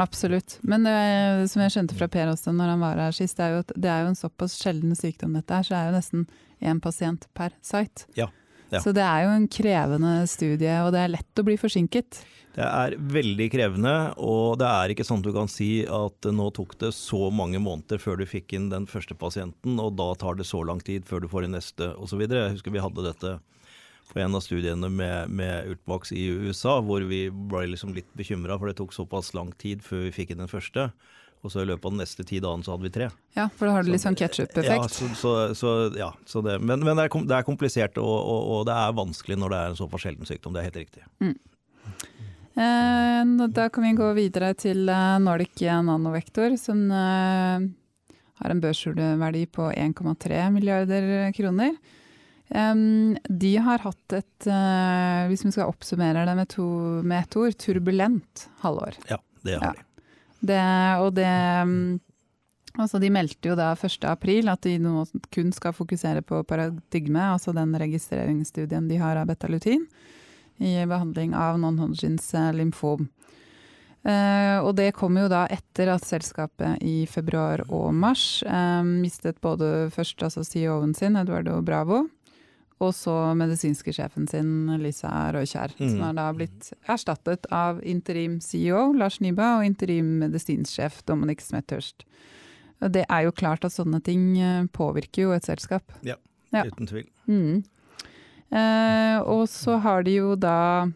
Absolutt. Men det, eh, som jeg skjønte fra Per også når han var her sist, det er jo, det er jo en såpass sjelden sykdom dette her, så det er jo nesten én pasient per site. Ja. Ja. Så det er jo en krevende studie, og det er lett å bli forsinket. Det er veldig krevende, og det er ikke sånn du kan si at nå tok det så mange måneder før du fikk inn den første pasienten, og da tar det så lang tid før du får inn neste osv. Jeg husker vi hadde dette på en av studiene med, med Ultmax i USA, hvor vi ble liksom litt bekymra, for det tok såpass lang tid før vi fikk inn den første. Og så i løpet av de neste ti dagene så hadde vi tre. Ja, for da har du litt sånn ketsjup-effekt. Ja, så, så, så, ja så det, men, men det, er, det, er, komplisert, og, og, og, det er vanskelig når det er en såpass sjelden sykdom. Det er helt riktig. Mm. Eh, da kan vi gå videre til eh, Nordic Nanovektor, som eh, har en børsverdi på 1,3 milliarder kroner. Um, de har hatt et, uh, hvis vi skal oppsummere det med, to, med et ord, turbulent halvår. Ja, det har de. Det, og det mm, Altså de meldte jo da 1.4 at de nå kun skal fokusere på paradigme, altså den registreringsstudien de har av betalutin, i behandling av non-Hodgins eh, lymfom. Uh, og det kom jo da etter at selskapet i februar og mars um, mistet både først altså CEO-en sin, Eduardo Bravo, og så medisinske sjefen sin, Lisa Røykjær, mm. som er da blitt erstattet av interim CEO Lars Nyba og interim medisinsjef Dominic Smethurst. Det er jo klart at sånne ting eh, påvirker jo et selskap. Ja, ja. uten tvil. Mm. Eh, og så har de jo da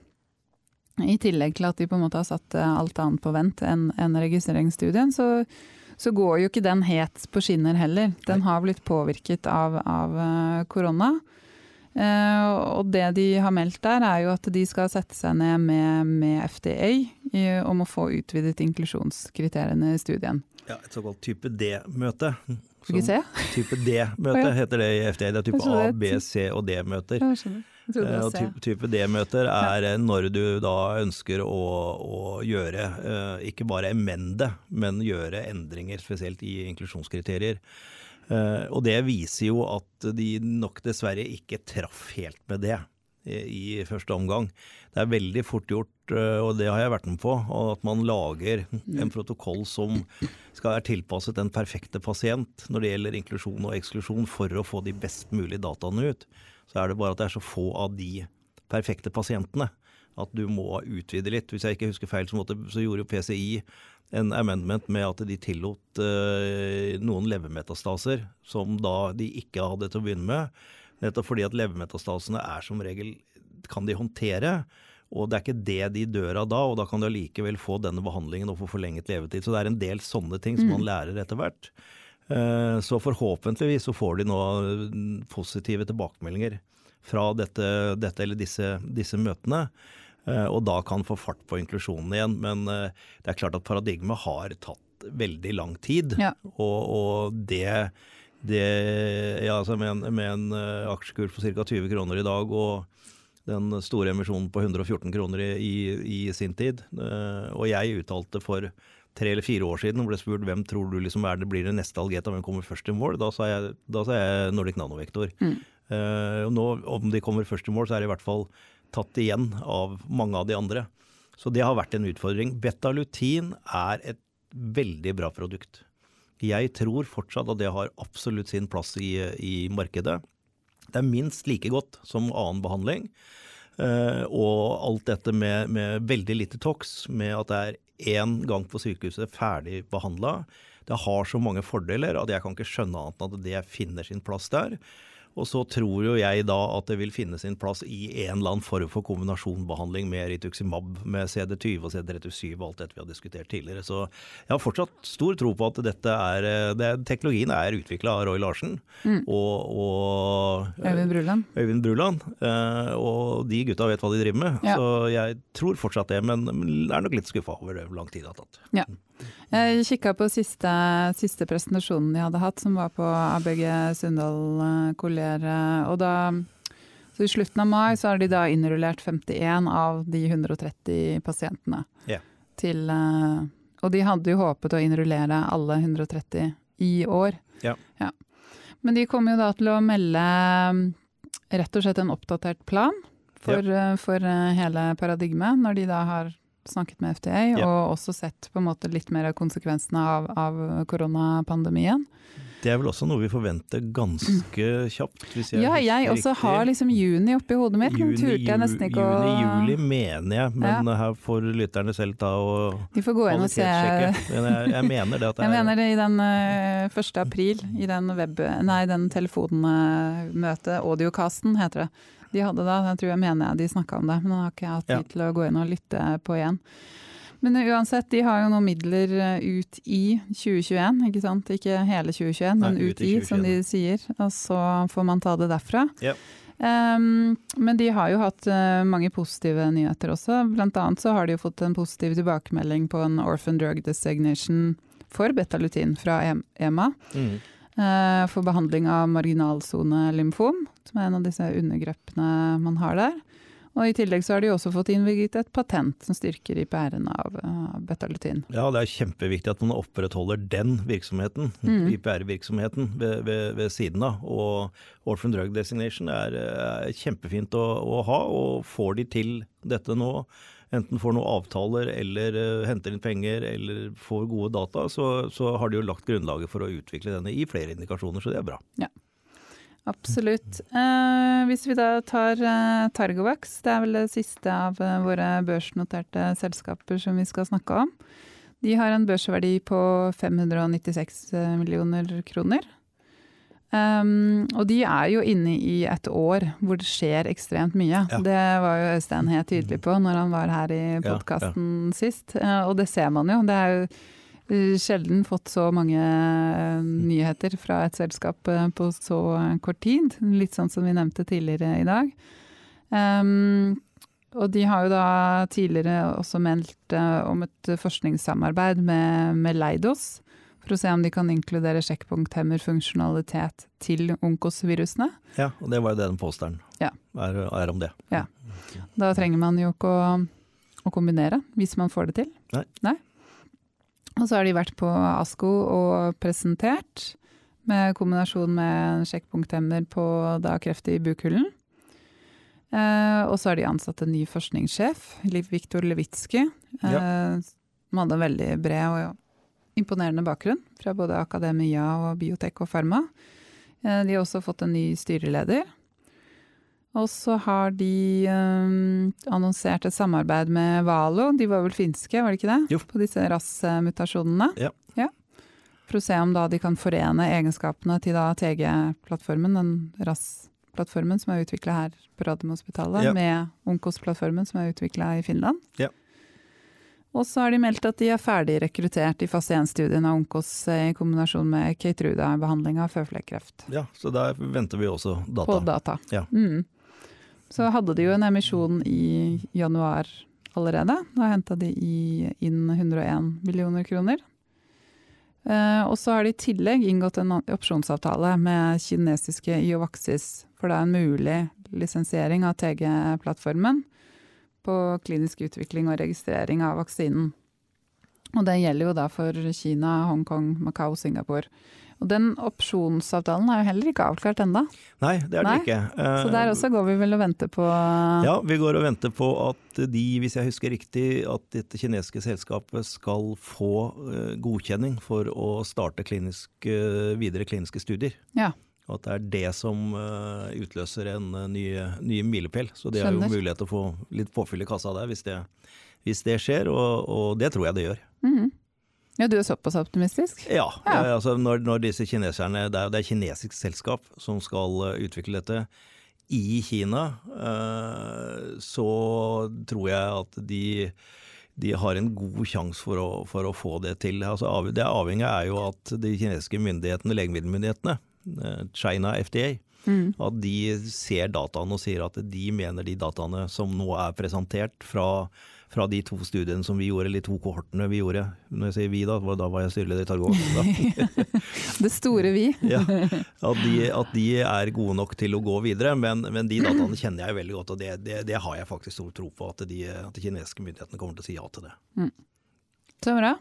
i tillegg til at de på en måte har satt eh, alt annet på vent enn en registreringsstudien, så, så, går jo ikke den het på skinner heller. Den har blitt påvirket av, av eh, korona. Uh, og det de har meldt der, er jo at de skal sette seg ned med, med FDA i, om å få utvidet inklusjonskriteriene i studien. Ja, Et såkalt type D-møte. Type D-møte heter det i FDA. Det er type A, B, C og D-møter. Og type, type D-møter er når du da ønsker å, å gjøre, ikke bare emende, men gjøre endringer, spesielt i inklusjonskriterier. Uh, og det viser jo at de nok dessverre ikke traff helt med det i, første omgang. Det er veldig fort gjort, uh, og det har jeg vært med på, at man lager en protokoll som skal være tilpasset den perfekte pasient når det gjelder inklusjon og eksklusjon, for å få de best mulige dataene ut. Så er det bare at det er så få av de perfekte pasientene at du må utvide litt. Hvis jeg ikke husker feil, så, måtte, så gjorde jo PCI en amendment med at de tillot eh, noen levermetastaser som da de ikke hadde til å begynne med. Nettopp fordi at levermetastasene er som regel kan de håndtere. Og det er ikke det de dør av da, og da kan de allikevel få denne behandlingen og få forlenget levetid. Så det er en del sånne ting som man mm. lærer etter hvert. Uh, så forhåpentligvis så får de nå positive tilbakemeldinger fra dette, dette eller disse, disse møtene. Eh, og da kan få fart på inklusjonen igjen. Men eh, det er klart at paradigmet har tatt veldig lang tid. Ja. Og, og, det, det ja, altså med, en, med en eh, aksjekurs på ca. 20 kroner i dag og den store emisjonen på 114 kroner i, i, i sin tid. Og jeg uttalte for tre eller fire år siden og ble spurt hvem tror du liksom er det blir det neste Algeta, hvem kommer først i mål? Da sa jeg, da sa jeg Nordic Nanovektor. Mm. Uh, nå, om de kommer først i mål, så er det i hvert fall tatt igjen av mange av de andre. Så det har vært en utfordring. Betalutin er et veldig bra produkt. Jeg tror fortsatt at det har absolutt sin plass i, i markedet. Det er minst like godt som annen behandling. Uh, og alt dette med, med, veldig lite tox, med at det er én gang på sykehuset ferdig behandla. Det har så mange fordeler at jeg kan ikke skjønne annet enn at det finner sin plass der. Og så tror jo jeg da at det vil finne sin plass i en eller annen form for kombinasjonbehandling med rituximab, med CD20 og CD37 og alt dette vi har diskutert tidligere. Så jeg har fortsatt stor tro på at dette er det, Teknologien er utvikla av Roy Larsen mm. og, og, Øyvind Bruland. Øyvind Bruland. Eh, og de gutta vet hva de driver med. Ja. Så jeg tror fortsatt det, men er nok litt skuffa over hvor lang tid det har tatt. Ja. Jeg kikka på siste, siste, presentasjonen de hadde hatt, som var på ABG Sundal eh, Eh, og da, så I slutten av mai så har de da innrullert 51 av de 130 pasientene. Yeah. Til, eh, og de hadde jo håpet å innrullere alle 130 i år. Yeah. Ja. Men de kommer jo da til å melde rett og slett en oppdatert plan for, yeah. for hele paradigmet, når de da har snakket med FDA, og også sett på en måte litt mer av konsekvensene av, av koronapandemien. Det er vel også noe vi forventer ganske kjapt? Jeg ja, jeg også riktig. har liksom juni oppi hodet mitt. Juni, turte jeg nesten ikke juni, å Juli mener jeg, men ja. her får lytterne selv ta og De får gå inn og se. Men jeg, jeg, mener det at det er Jeg mener det i den uh, eh, 1. april, i den web... Nei, den telefonmøtet, audiocasten heter det de hadde da. Jeg tror jeg mener jeg de snakka om det, men nå har ikke jeg hatt tid til å gå inn og lytte på igjen. Men uansett, de har jo noen midler eh, ut i 2021, ikke sant. Ikke hele 2021, men ut, ut i, som de sier. Og så får man ta det derfra. Ja. Um, men de har jo hatt uh, mange positive nyheter også. Blant annet så har de jo fått en positiv tilbakemelding på en orphan drug designation for betalutin fra EMA. Mm. Uh, for behandling av marginalsone-lymfom som er en av disse undergruppene man har der. Og I tillegg så har de også fått innvilget et patent som styrker IPR-en av uh, betalutin. Ja, det er kjempeviktig at man opprettholder den virksomheten, mm. IPR-virksomheten, ved, ved, ved, siden av. Og Orphan Drug Designation er, er kjempefint å, å, ha, og får de til dette nå, enten får noen avtaler eller uh, henter inn penger eller får gode data, så, så har de jo lagt grunnlaget for å utvikle denne i flere indikasjoner, så det er bra. Ja. Absolutt. Eh, hvis vi da tar eh, Targovax, det er vel det siste av eh, våre børsnoterte selskaper som vi skal snakke om. De har en børsverdi på 596 eh, millioner kroner. Um, og de er jo inne i et år hvor det skjer ekstremt mye. Ja. Det var jo Øystein helt tydelig på når han var her i podkasten ja, ja. sist. Uh, og det ser man jo. Det er jo sjelden fått så mange eh, nyheter fra et selskap eh, på så kort tid. Litt sånn som vi nevnte tidligere i dag. Um, og de har jo da tidligere også meldt om et forskningssamarbeid med, med, Leidos. For å se om de kan inkludere sjekkpunkthemmer-funksjonalitet til onkosvirusene. Ja, og det var jo det den posteren ja. er, er, om det. Ja. Da trenger man jo ikke å, å kombinere, hvis man får det til. Nei. Nei. Og så har de vært på ASKO og presentert, med kombinasjon med sjekkpunkthemmer på da kreft i bukhulen. Eh, og så har de ansatt en ny forskningssjef, Viktor Levitsky, eh, ja. som hadde en veldig bred og imponerende bakgrunn fra både akademia og biotek og farma. Eh, de har også fått en ny styreleder. Og så har de um, annonsert et samarbeid med Valo, de var vel finske, var det ikke det? Jo. På disse RAS-mutasjonene. Ja. ja. For å se om da de kan forene egenskapene til da TG-plattformen, den RAS-plattformen som er utvikla her på Radiumhospitalet, Ja. med Onkos-plattformen som er utvikla i Finland. Ja. Og så har de meldt at de er ferdig rekruttert i fase 1-studien av Onkos i kombinasjon med Keytruda-behandling av føflekkreft. Ja, så der venter vi også data. På data. Ja. Mm. Så hadde de jo en emisjon i januar allerede. Da henta de inn 101 millioner kroner. Eh, og så har de i tillegg inngått en opsjonsavtale med kinesiske Iovaxis for det er en mulig lisensiering av TG-plattformen på klinisk utvikling og registrering av vaksinen. Og det gjelder jo da for Kina, Hongkong, Macau, Singapore. Og den opsjonsavtalen er jo heller ikke avklart ennå. Nei, det er det ikke. Så der også går vi vel og venter på Ja, vi går og venter på at de, hvis jeg husker riktig, at dette kinesiske selskapet skal få eh, godkjenning for å starte klinisk, eh, videre kliniske studier. Ja. Og at det er det som eh, utløser en ny, ny milepæl. Så det er jo mulighet til å få litt påfyll i kassa der hvis det, hvis det skjer, og, og det tror jeg det gjør. Mhm. Ja, du er såpass optimistisk? Ja, Ja. ja, altså når, når disse kineserne Det er det er et kinesisk selskap som skal eh, utvikle dette i Kina, eh, så tror jeg at de de har en god sjanse for, for å få det til. Altså, det avhengig er jo at de kinesiske myndighetene, legemiddelmyndighetene, eh, China FDA, Mm. at de ser dataene og sier at de mener de dataene som nå er presentert fra, fra de to studiene som vi gjorde, eller de to kohortene vi gjorde. Når jeg sier vi, da, da var jeg styreleder i Targo. Det store vi. Ja, at, de, at de er gode nok til å gå videre, men, men de dataene kjenner jeg veldig godt, og det, det, det har jeg faktisk stor tro på, at de, at de kinesiske myndighetene kommer til å si ja til det. Så bra.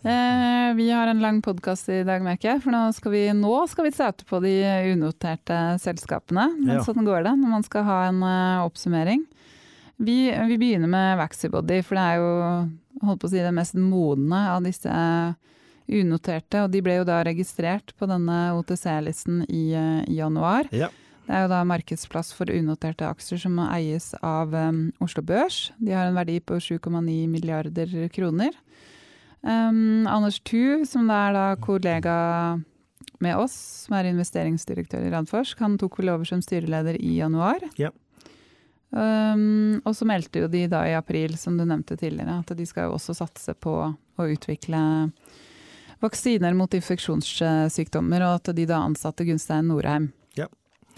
Eh, vi har en lang podkast i dag, merker jeg. For nå skal vi, nå skal vi starte på de unoterte selskapene. Men Ja. sånn går det når man skal ha en uh, oppsummering. Vi, vi begynner med Vaxybody, for det er jo holdt på å si, det mest modne av disse unoterte. Og de ble jo da registrert på denne OTC-listen i, eh, i januar. Ja. Det er jo da markedsplass for unoterte aksjer som eies av um, Oslo Børs. De har en verdi på 7,9 milliarder kroner. Um, Anders Thu, som da er da kollega med oss, som er investeringsdirektør i Radforsk, han tok vel over som styreleder i januar. Ja. Um, og så meldte jo de da i april, som du nevnte tidligere, at de skal jo også satse på å utvikle vaksiner mot infeksjonssykdommer, og at de da ansatte Gunstein Norheim. Ja.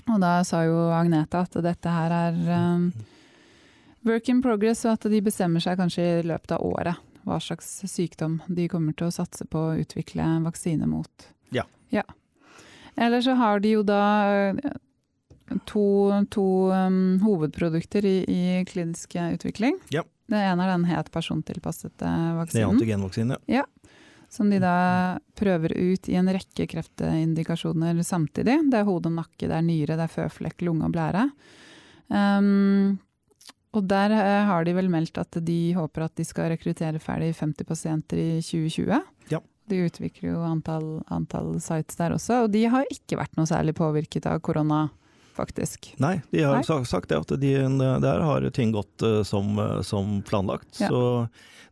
Og da sa jo Agnete at dette her er um, work in progress, og at de bestemmer seg kanskje i løpet av året hva slags sykdom de kommer til å satse på å utvikle vaksine mot. Ja. ja. Eller så har de jo da to, to um, hovedprodukter i, i klinisk utvikling. Ja. Det ene er den het persontilpassede Det er vaksinen Ja. som de da prøver ut i en rekke kreftindikasjoner samtidig. Det er hode og nakke, det er nyre, det er føflekk, lunge og blære. Um, og der eh, har de vel meldt at de håper at de skal rekruttere ferdig 50 pasienter i 2020. Ja. De utvikler jo antall, antall sites der også, og de har ikke vært noe særlig påvirket av korona, faktisk. Nei, de har Nei. sagt det, at de, der har ting gått eh, som, eh, som planlagt. Ja. Så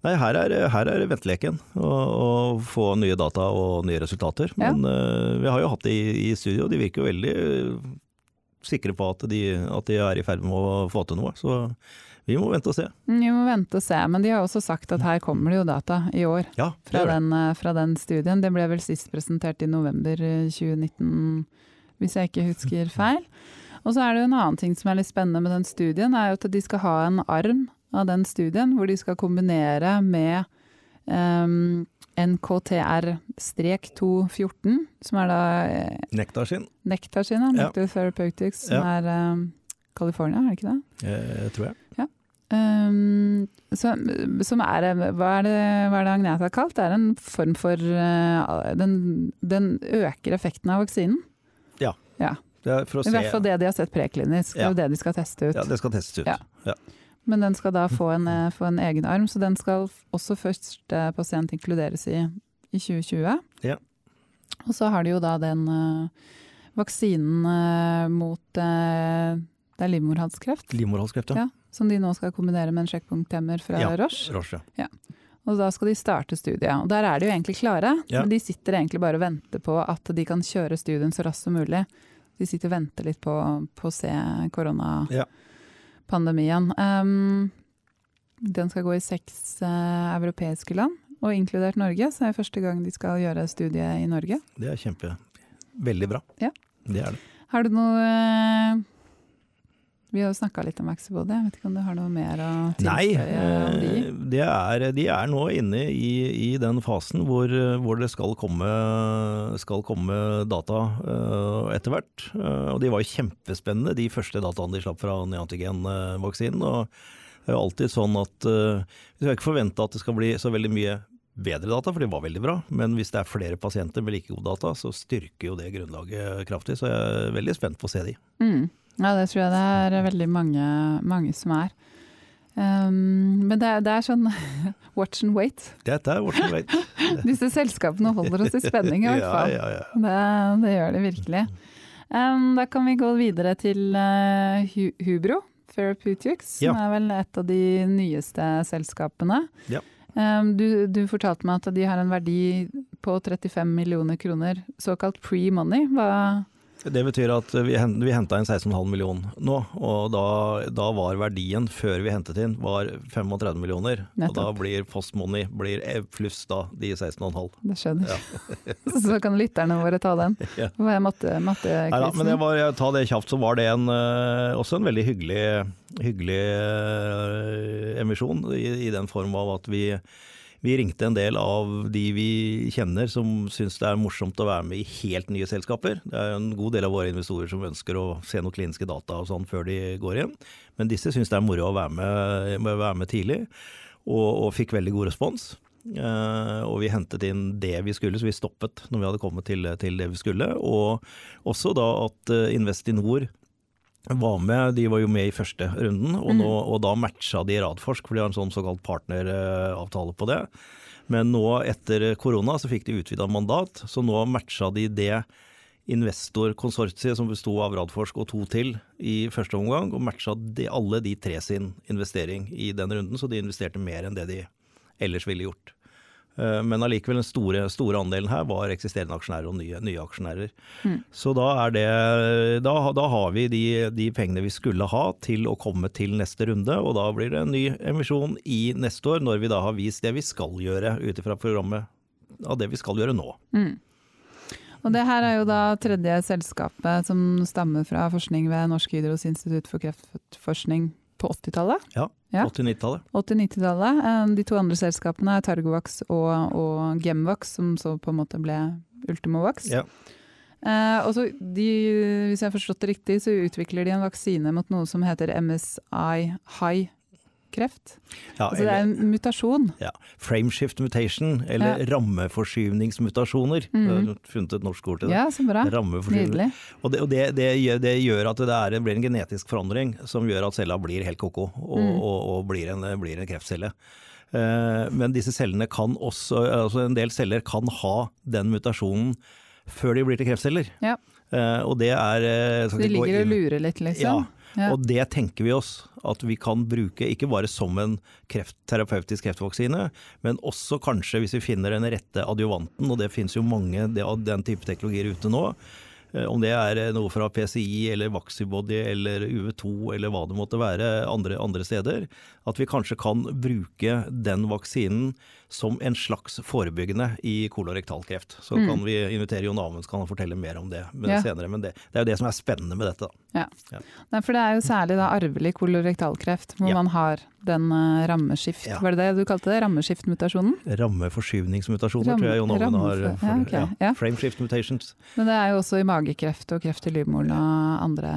nei, her er, her er venteleken å, få nye data og nye resultater. Ja. Men eh, vi har jo hatt det i, i studio, de virker jo veldig sikre på at de, at de er i ferd med å få til noe. Så vi må vente og se. Mm, Vi må vente og se, men de har også sagt at her kommer det jo data i år. Ja, fra den, fra den studien. Det ble vel sist presentert i november eh, 2019, hvis jeg ikke husker feil. Og så er det jo en annen ting som er litt spennende med den studien, er jo at de skal ha en arm av den studien hvor de skal kombinere med um, NKTR-214, som er da eh, Nektarskinn, Nektarsin, Ja. Nectar Therapeutics, som Ja. er um, California, er det ikke det? eh, tror jeg. Um, så, som er, hva er, det, hva er det Agneta har kalt? Det er en form for uh, den, den øker effekten av vaksinen. Det er I hvert fall det de har sett preklinisk. Det er jo det de skal teste ut. Ja, det skal testes ut. Ja. Men den skal da få en, eh, få en egen arm, så den skal også første pasient inkluderes i i 2020. Ja. Og så har de jo da den uh, vaksinen uh, mot uh, Det er livmorhalskreft. Livmorhalskreft, ja. ja. Som de nå skal kombinere med en sjekkpunkthemmer fra ja, Roche. Roche ja. Og da skal de starte studiet. Og der er de jo egentlig klare, ja. men de sitter egentlig bare og venter på at de kan kjøre studien så raskt som mulig. De sitter og venter litt på, på å se koronapandemien. Um, den skal gå i seks uh, europeiske land, og inkludert Norge. Så er det første gang de skal gjøre studiet i Norge. Det er kjempe. Veldig bra. Ja. Det er det. Har du noe uh, vi har jo snakka litt om Maxibody, jeg vet ikke om du har noe mer å tilføye om de? Nei, er, de er nå inne i, i den fasen hvor, hvor det skal komme, skal komme data uh, etter hvert. Og de var jo kjempespennende, de første dataene de slapp fra neantigenvaksinen. og det er jo alltid sånn at Vi skal ikke forvente at det skal bli så veldig mye bedre data, for de var veldig bra. Men hvis det er flere pasienter med like gode data, så styrker jo det grunnlaget kraftig. Så jeg er veldig spent på å se de. Mm. Ja, det tror jeg det er veldig mange, mange som er. Um, men det er, det er, sånn watch and wait. Dette er watch and wait. Disse selskapene holder oss i spenning i hvert fall. Ja, ja, ja. Det, det, gjør det virkelig. Um, da kan vi gå videre til uh, Hubro Therapeutics, som er vel et av de nyeste selskapene. Um, du, du, fortalte meg at de har en verdi på 35 millioner kroner, såkalt pre-money. Hva det betyr at vi, vi henta inn 16,5 millioner nå, og da, da, var verdien før vi hentet inn var 35 millioner. Nettopp. Og da blir postmoney blir pluss da de 16,5. Det skjønner. Ja. så kan lytterne våre ta den. Ja. Hva er matte, mattekrisen? Nei men jeg, var, jeg tar det kjapt, så var det en, uh, også en veldig hyggelig, hyggelig uh, emisjon, i, i den form av at vi vi ringte en del av de vi kjenner som syns det er morsomt å være med i helt nye selskaper. Det er en god del av våre investorer som ønsker å se noen kliniske data og sånn før de går inn. Men disse syns det er moro å være med, være med tidlig, og, og, fikk veldig god respons. Uh, og vi hentet inn det vi skulle, så vi stoppet når vi hadde kommet til, til det vi skulle. Og også da at uh, Investinor var med, de var jo med i første runden, og, nå, mm. og da matcha de Radforsk, for de har en sånn såkalt partneravtale på det. Men nå etter korona så fikk de utvida mandat, så nå matcha de det investorkonsortiet som besto av Radforsk og to til i første omgang, og matcha de, alle de tre sin investering i den runden, så de investerte mer enn det de ellers ville gjort. Eh, men allikevel den store, store, andelen her var eksisterende aksjonærer og nye, nye aksjonærer. Mm. Så da, det, da, da, har vi de, de, pengene vi skulle ha til å komme til neste runde, og da blir det en ny emisjon i neste år, når vi da har vist det vi skal gjøre ut ifra programmet av det vi skal gjøre nå. Mm. Og det her er jo da tredje selskapet som stammer fra forskning ved Norsk Hydros institutt for kreftforskning på 80-tallet? Ja, ja. 80-90-tallet. 80-90-tallet. Eh, de to andre selskapene er Targovax og, og Gemvax, som så på en måte ble Ultimovax. Ja. Eh, og så de, hvis jeg har forstått det riktig, så utvikler de en vaksine mot noe som heter MSI high kreft. Ja, altså det er en mutasjon. Ja. Frameshift mutation, eller ja. rammeforskyvningsmutasjoner. Mm. Du har funnet et norsk ord til det. Ja, så bra. Nydelig. Og, det, og det, det, det, gjør, at det, blir en genetisk forandring som gjør at cella blir helt ko-ko, og, mm. og, og, blir, en, blir en kreftcelle. Uh, men disse cellene kan også, altså en del celler kan ha den mutasjonen før de blir til kreftceller. Ja. Uh, og det er uh, Så de ligger og lurer litt, liksom? Ja. Og det tenker vi oss at vi kan bruke, ikke bare som en kreft, terapeutisk kreftvaksine, men også kanskje hvis vi finner den rette adjuvanten, og det finnes jo mange av den type teknologier ute nå. Eh, om det er noe fra PCI eller Vaxibody eller UV2 eller hva det måtte være andre, andre steder. At vi kanskje kan bruke den vaksinen som en slags forebyggende i kolorektalkreft. Så mm. kan vi invitere Jon Amund, så kan han fortelle mer om det men ja. senere. Men det, det, er jo det som er spennende med dette. Ja. ja. Nei, for det er jo særlig da arvelig kolorektalkreft, hvor ja. man har den uh, rammeskift, var det det du kalte det? Rammeskiftmutasjonen? Rammeforskyvningsmutasjoner, Ramme, tror jeg Jon Amund har. For, ja, okay. Frameshift mutations. Men det er jo også i magekreft og kreft i livmoren og andre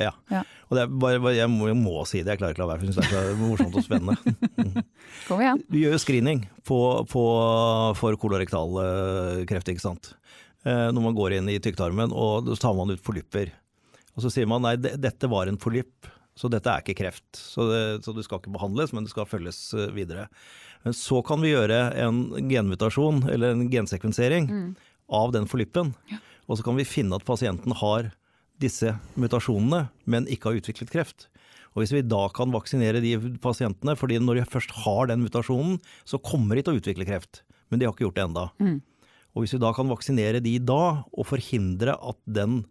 ja. ja. Og bare, jeg, må, jeg, må, si det, jeg klarer ikke å la være, for jeg syns det er så morsomt og spennende. Kom igjen. Du gjør jo screening på, på, for kolorektal eh, kreft, ikke sant. Eh, når man går inn i tykktarmen, og så tar man ut polypper. Og så sier man nei, dette var en polypp, så dette er ikke kreft. Så, det, så det skal ikke behandles, men det skal følges eh, videre. Men så kan vi gjøre en genmutasjon, eller en gensekvensering, mm. av den polyppen. Ja. Og så kan vi finne at pasienten har disse mutasjonene, men ikke har utviklet kreft. Og Hvis vi da kan vaksinere de pasientene, fordi når de først har den mutasjonen, så kommer de til å utvikle kreft. Men de har ikke gjort det enda. Mm. Og Hvis vi da kan vaksinere de da, og forhindre at den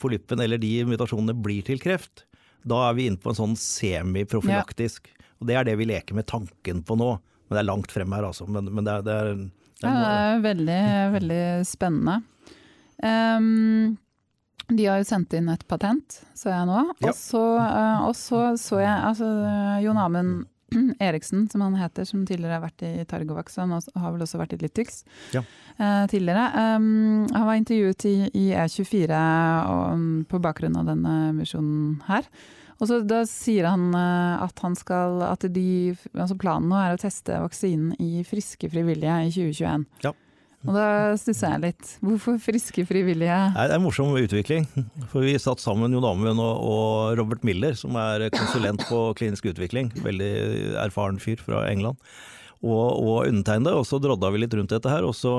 forlypen eller de mutasjonene blir til kreft, da er vi inne på en sånn semiprofylaktisk. Ja. Og det er det vi leker med tanken på nå. Men det er langt frem her, altså. Men, men det, er, det, er, det, er, ja, det er veldig, veldig spennende. Um, de har jo sendt inn et patent, så jeg nå. Og så uh, så, så jeg altså, Jon Amund Eriksen, som han heter, som tidligere har vært i Targovax, han har vel også vært i Lytix ja. uh, tidligere. Um, han var intervjuet i, i E24 og, på bakgrunn av denne misjonen her. Og så Da sier han uh, at, han skal, at de, altså planen nå er å teste vaksinen i friske frivillige i 2021. Ja. Og da stusser jeg litt. Hvorfor friske frivillige? Nei, det er en morsom utvikling. For vi satt sammen Jon Amund og, og Robert Miller, som er konsulent på klinisk utvikling. Veldig erfaren fyr fra England. Og, og undertegnede, og så drodda vi litt rundt dette her. Og så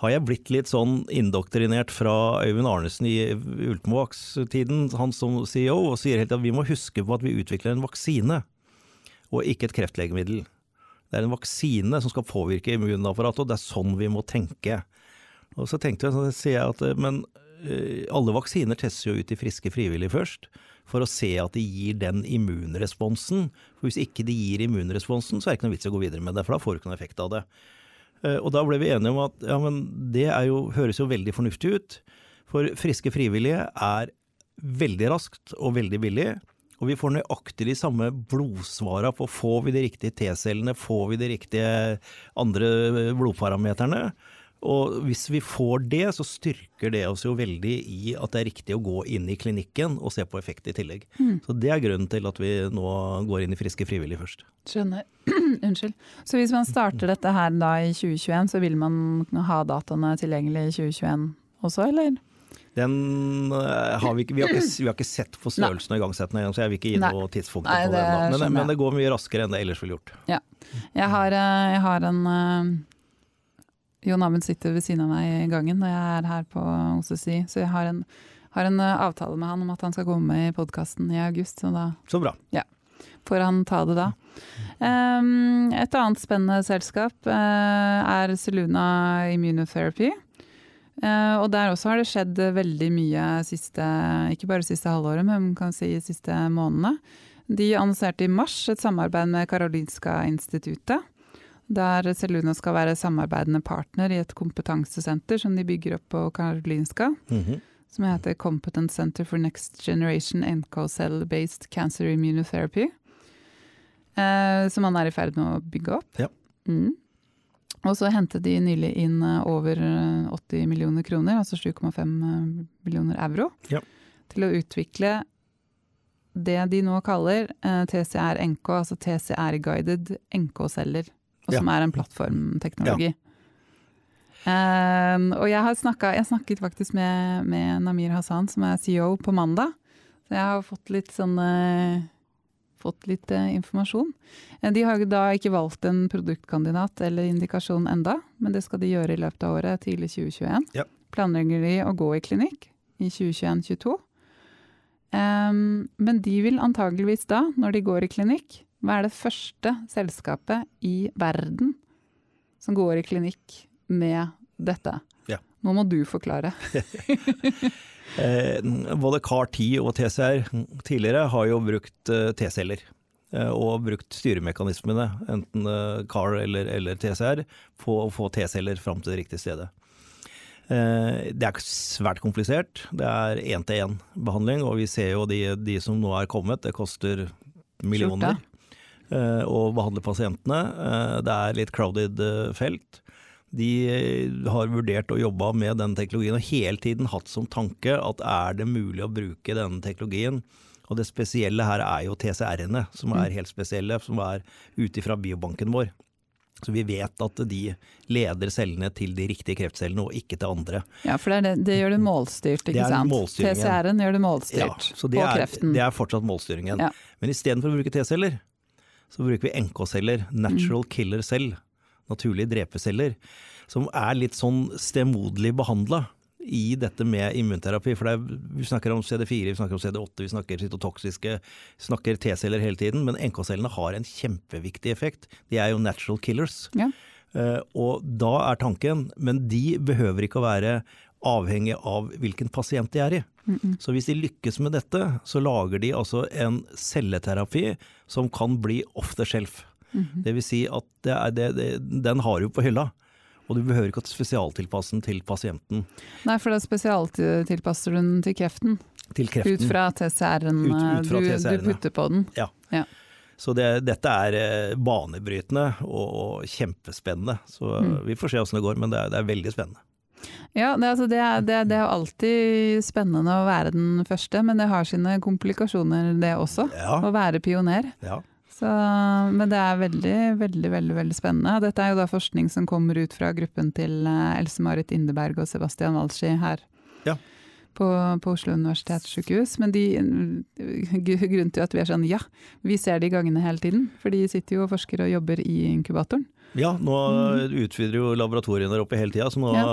har jeg blitt litt sånn indoktrinert fra Øyvind Arnesen i Ultimovax-tiden, han som CEO, og sier helt at vi må huske på at vi utvikler en vaksine, og ikke et kreftlegemiddel. Det er en vaksine som skal påvirke immunapparatet, og det er sånn vi må tenke. Og så tenkte jeg, så sier jeg at men eh, alle vaksiner testes jo ut i friske frivillige først, for å se at de gir den immunresponsen. For hvis ikke de gir immunresponsen, så er det ikke noe vits i å gå videre med det, for da får du ikke noen effekt av det. Eh, og da ble vi enige om at ja, men det jo, høres jo veldig fornuftig ut. For friske frivillige er veldig raskt og veldig billig. Og vi får nøyaktig de samme blodsvara på får vi de riktige T-cellene, får vi de riktige andre blodparameterne. Og hvis vi får det, så styrker det oss jo veldig i at det er riktig å gå inn i klinikken og se på effekt i tillegg. Mm. Så det er grunnen til at vi nå går inn i friske frivillige først. Skjønner. Unnskyld. Så hvis man starter dette her da i 2021, så vil man ha dataene tilgjengelig i 2021 også, eller? Den eh, har vi ikke vi har ikke, vi har ikke sett på størrelsen og igangsettingen, så jeg vil ikke gi noe tidspunkt på det. Men, men, det går mye raskere enn det ellers ville gjort. Ja. Jeg, har, eh, jeg har en uh, Jon Amund sitter ved siden av meg i gangen når jeg er her på OCC, så jeg har en, har en avtale med han om at han skal komme med i podkasten i august. Så, da, så bra. Ja, får han ta det da. Um, et annet spennende selskap uh, er Seluna Immunotherapy. Uh, og der også har det skjedd veldig mye siste, ikke bare siste halvåret, men kan si siste månedene. De annonserte i mars et samarbeid med Karolinska instituttet. Der Celuna skal være samarbeidende partner i et kompetansesenter som de bygger opp på Karolinska. Mm -hmm. Som heter Competent Center for Next Generation NK Cell-Based Cancer Immunotherapy. Eh, som man er i ferd med å bygge opp. Ja. Mm. Og så hentet de nylig inn eh, over 80 eh, millioner kroner, altså 7,5 eh, millioner euro, ja. til å utvikle det de nå kaller TCR-NK, altså TCR-guided NK-celler. Og som ja. er en plattformteknologi. Ja. Um, og jeg har snakket, jeg snakket faktisk med, med, Namir Hassan, som er CEO, på mandag. Så jeg har fått litt sånn uh, fått litt eh, informasjon. Eh, de har da ikke valgt en produktkandidat eller indikasjon enda, men det skal de gjøre i løpet av året, tidlig 2021. Ja. Planlegger de å gå i klinikk i 2021-2022. Um, men de vil antageligvis da, når de går i klinikk, være det første selskapet i verden som går i klinikk med dette. Ja. Nå må du forklare. Eh, både CAR-10 og TCR tidligere har jo brukt eh, T-celler. Eh, og brukt styremekanismene, enten CAR eller, eller TCR, på å få T-celler fram til det riktige stedet. Det er svært komplisert. Det er én-til-én-behandling, og vi ser jo de, de, som nå er kommet, det koster millioner å behandle pasientene. Det er litt crowded felt de har vurdert og jobba med denne teknologien og hele tiden hatt som tanke at er det mulig å bruke denne teknologien. Og det spesielle her er jo TCR-ene, som er mm. helt spesielle, som er ute ifra biobanken vår. Så vi vet at de leder cellene til de riktige kreftcellene, og ikke til andre. Ja, for det, det gjør det målstyrt, ikke sant? TCR-en gjør det målstyrt ja, det på er, kreften. Det er fortsatt målstyringen. Ja. Men istedenfor å bruke T-celler, så bruker vi NK-celler, natural mm. killer cell naturlige drepeceller, som er litt sånn stemoderlig behandla i dette med immunterapi. For er, vi snakker om CD4, vi snakker om CD8, vi snakker cytotoksiske, vi snakker T-celler hele tiden. Men NK-cellene har en kjempeviktig effekt. De er jo natural killers. Ja. Uh, og da er tanken, men de behøver ikke å være avhengig av hvilken pasient de er i. Mm -mm. Så hvis de lykkes med dette, så lager de altså en celleterapi som kan bli off the shelf. Mm -hmm. Det vil si at det er det, det, den har du på hylla. Og du behøver ikke å spesialtilpasse den til pasienten. Nei, for da spesialtilpasser du den til kreften? Til kreften. Ut fra TCR-en du, du, putter på den? Ja. ja. Så det, dette er eh, banebrytende og, og kjempespennende. Så mm. vi får se åssen det går, men det er, det er veldig spennende. Ja, det, altså det, er, det, det, er alltid spennende å være den første, men det har sine komplikasjoner det også. Ja. Å være pioner. Ja. Så, men det er veldig, veldig, veldig, veldig spennende. Dette er jo da forskning som kommer ut fra gruppen til eh, Else-Marit Indeberg og Sebastian Walschi her. Ja. På, på, Oslo universitetssykehus. Men de, grunnen til at vi er sånn ja, vi ser de gangene hele tiden. For de sitter jo og forsker og jobber i inkubatoren. Ja, nå mm. utvider jo laboratoriene der oppe hele tida, så nå ja.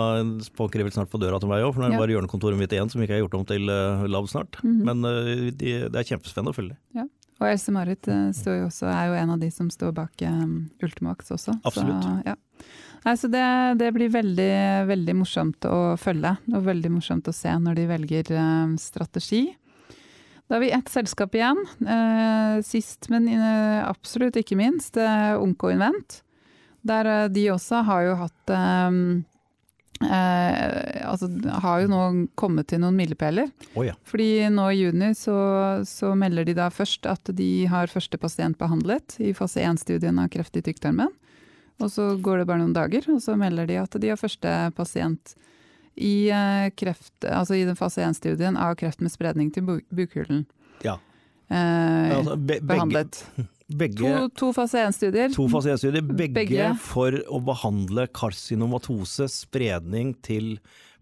spanker de vel snart på døra til meg òg. For nå er det ja. bare hjørnekontoret mitt igjen som ikke er gjort om til uh, lab snart. Mm. Men de, det er kjempespennende å følge dem. Ja. Og Else Marit jo også, er jo en av de som står bak um, Ultimax også. Absolutt. Så, ja. Nei, så det, det, blir veldig, veldig morsomt å følge, og veldig morsomt å se når de velger strategi. Da har vi ett selskap igjen. sist, men absolutt ikke minst, Onko Invent. Der eh, de også har jo hatt um, eh, altså har jo nå kommet til noen milepæler. Oh, ja. Fordi nå i juni så, så, melder de da først at de har første pasient behandlet i fase 1-studien av kreft i tykktarmen. Og så går det bare noen dager, og så melder de at de har første pasient i, eh, kreft, altså i den fase 1-studien av kreft med spredning til bukhulen. Ja. Eh, altså, be behandlet. Begge, to, to fase 1-studier. To fase 1-studier, begge, begge, for å behandle karsinomatose, spredning til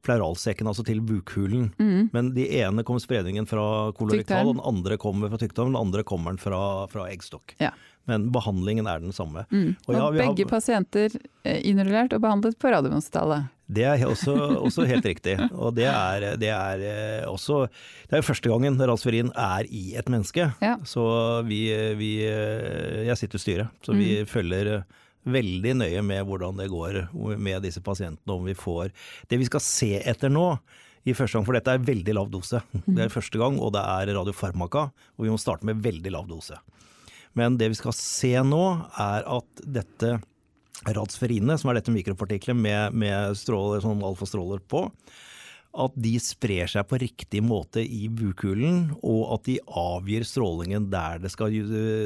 pleuralsekken, altså til bukhulen. Mm. Men de ene kom spredningen fra kolorektal, og den andre kommer fra tykktarm, den andre kommer den fra, fra eggstokk. Ja men behandlingen er den samme. Mm. Og, ja, og begge har... pasienter eh, innrullert og behandlet på Radiumhospitalet. Det er også, også, helt riktig. Og det er, det er eh, også Det er første gangen rasferin er i et menneske. Ja. Så vi, vi, eh, Jeg sitter i styret, så vi mm. følger veldig nøye med hvordan det går med disse pasientene, om vi får Det vi skal se etter nå, i første gang, for dette er veldig lav dose. Det er første gang, og det er radiofarmaka, og vi må starte med veldig lav dose. Men det vi skal se nå, er at dette radsferinet, som er dette mikropartiklet med, med stråler, sånn alfastråler på, at de sprer seg på riktig måte i bukhulen, og at de avgir strålingen der det skal,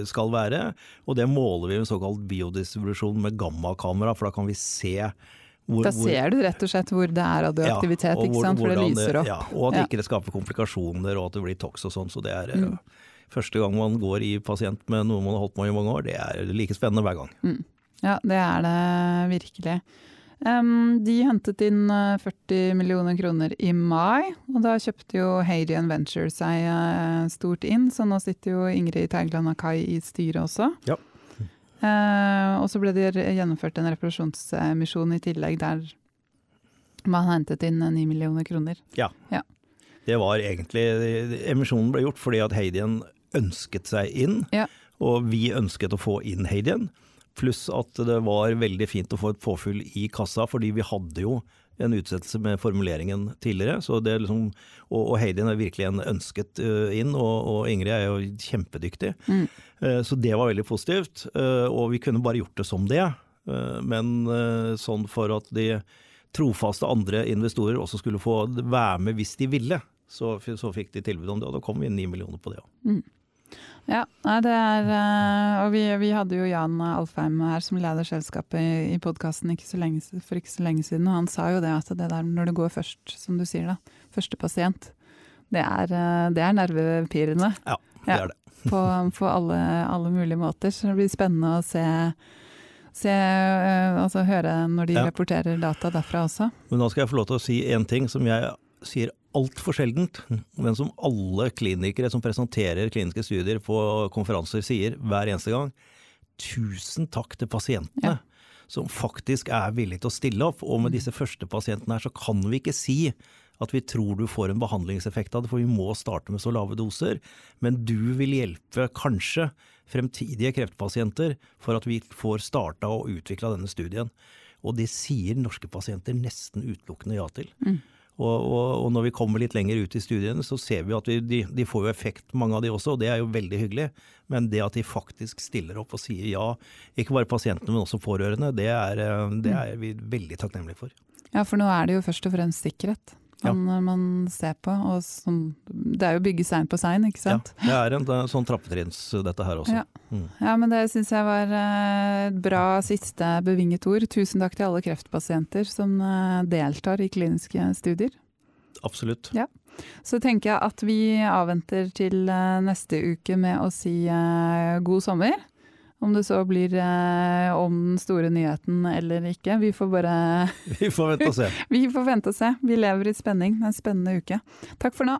skal være. Og det måler vi med såkalt biodistribusjon med gammakamera, for da kan vi se hvor, da ser du rett og slett hvor det er radioaktivitet, ja, hvor, for det lyser opp. Ja, og at ja. ikke det skaper komplikasjoner og at det blir tox og sånn. Så det er mm første gang man går i pasient med noe man har holdt med i mange år, det er like spennende hver gang. Mm. Ja, det er det virkelig. Um, de hentet inn 40 eh, millioner kroner i mai, og da kjøpte jo Hadian Venture seg uh, stort inn, så nå sitter jo Ingrid Teigland Akai i styret også. Ja. Uh, og så ble det gjennomført en reparasjonsemisjon i tillegg der man hentet inn 9 millioner kroner. Ja. ja. Det var egentlig Emisjonen ble gjort fordi at Hadian ønsket seg inn, ja. og vi ønsket å få inn Hadian. Pluss at det var veldig fint å få et påfyll i kassa, fordi vi hadde jo en utsettelse med formuleringen tidligere. Så det liksom, og, og Heidien er virkelig en ønsket uh, inn, og, og, Ingrid er jo kjempedyktig. Mm. Uh, så det var veldig positivt. Uh, og vi kunne bare gjort det som det. men sånn for at de trofaste andre investorer også skulle få være med hvis de ville, så, så fikk de tilbud om det. Og da kom vi ni millioner på det òg. Mm. Ja, det er eh, Og vi, vi, hadde jo Jan Alfheim her som leder selskapet i, i podkasten for ikke så lenge siden, og han sa jo det at det der når det går først, som du sier da, første pasient, det er, eh, det er nervepirrende. Ja, det er det. på, på alle, alle, mulige måter. Så det blir spennende å se, se eh, altså høre når de ja. rapporterer data derfra også. Men nå skal jeg få lov til å si én ting som jeg sier altfor sjeldent, men som alle klinikere som presenterer kliniske studier på konferanser sier hver eneste gang. Tusen takk til pasientene. Ja. Som faktisk er villige til å stille opp. Og med disse første pasientene her, så kan vi ikke si at vi tror du får en behandlingseffekt av det, for vi må starte med så lave doser. Men du vil hjelpe kanskje fremtidige kreftpasienter for at vi får starta og utvikla denne studien. Og det sier norske pasienter nesten utelukkende ja til. Mm. Og, og, og, når vi kommer litt lenger ut i studiene, så ser vi at vi, de, de, får jo effekt, mange av de også, og det er jo veldig hyggelig. Men det at de faktisk stiller opp og sier ja, ikke bare pasientene, men også pårørende, det er, eh, det er vi veldig takknemlige for. Ja, for nå er det jo først og fremst sikkerhet man, ja. man ser på. Og som, det er jo bygge sein på sein, ikke sant? Ja, det er en, det er sånn trappetrinns dette her også. Ja, mm. ja men det syns jeg var eh, et bra siste bevinget ord. Tusen takk til alle kreftpasienter som eh, deltar i kliniske studier. Absolutt. Ja. Så tenker jeg at vi avventer til eh, neste uke med å si god sommer. Om det så blir eh, om den store nyheten eller ikke, vi får bare Vi får vente og se. vi får vente og se. Vi lever i spenning. Det er en spennende uke. Takk for nå.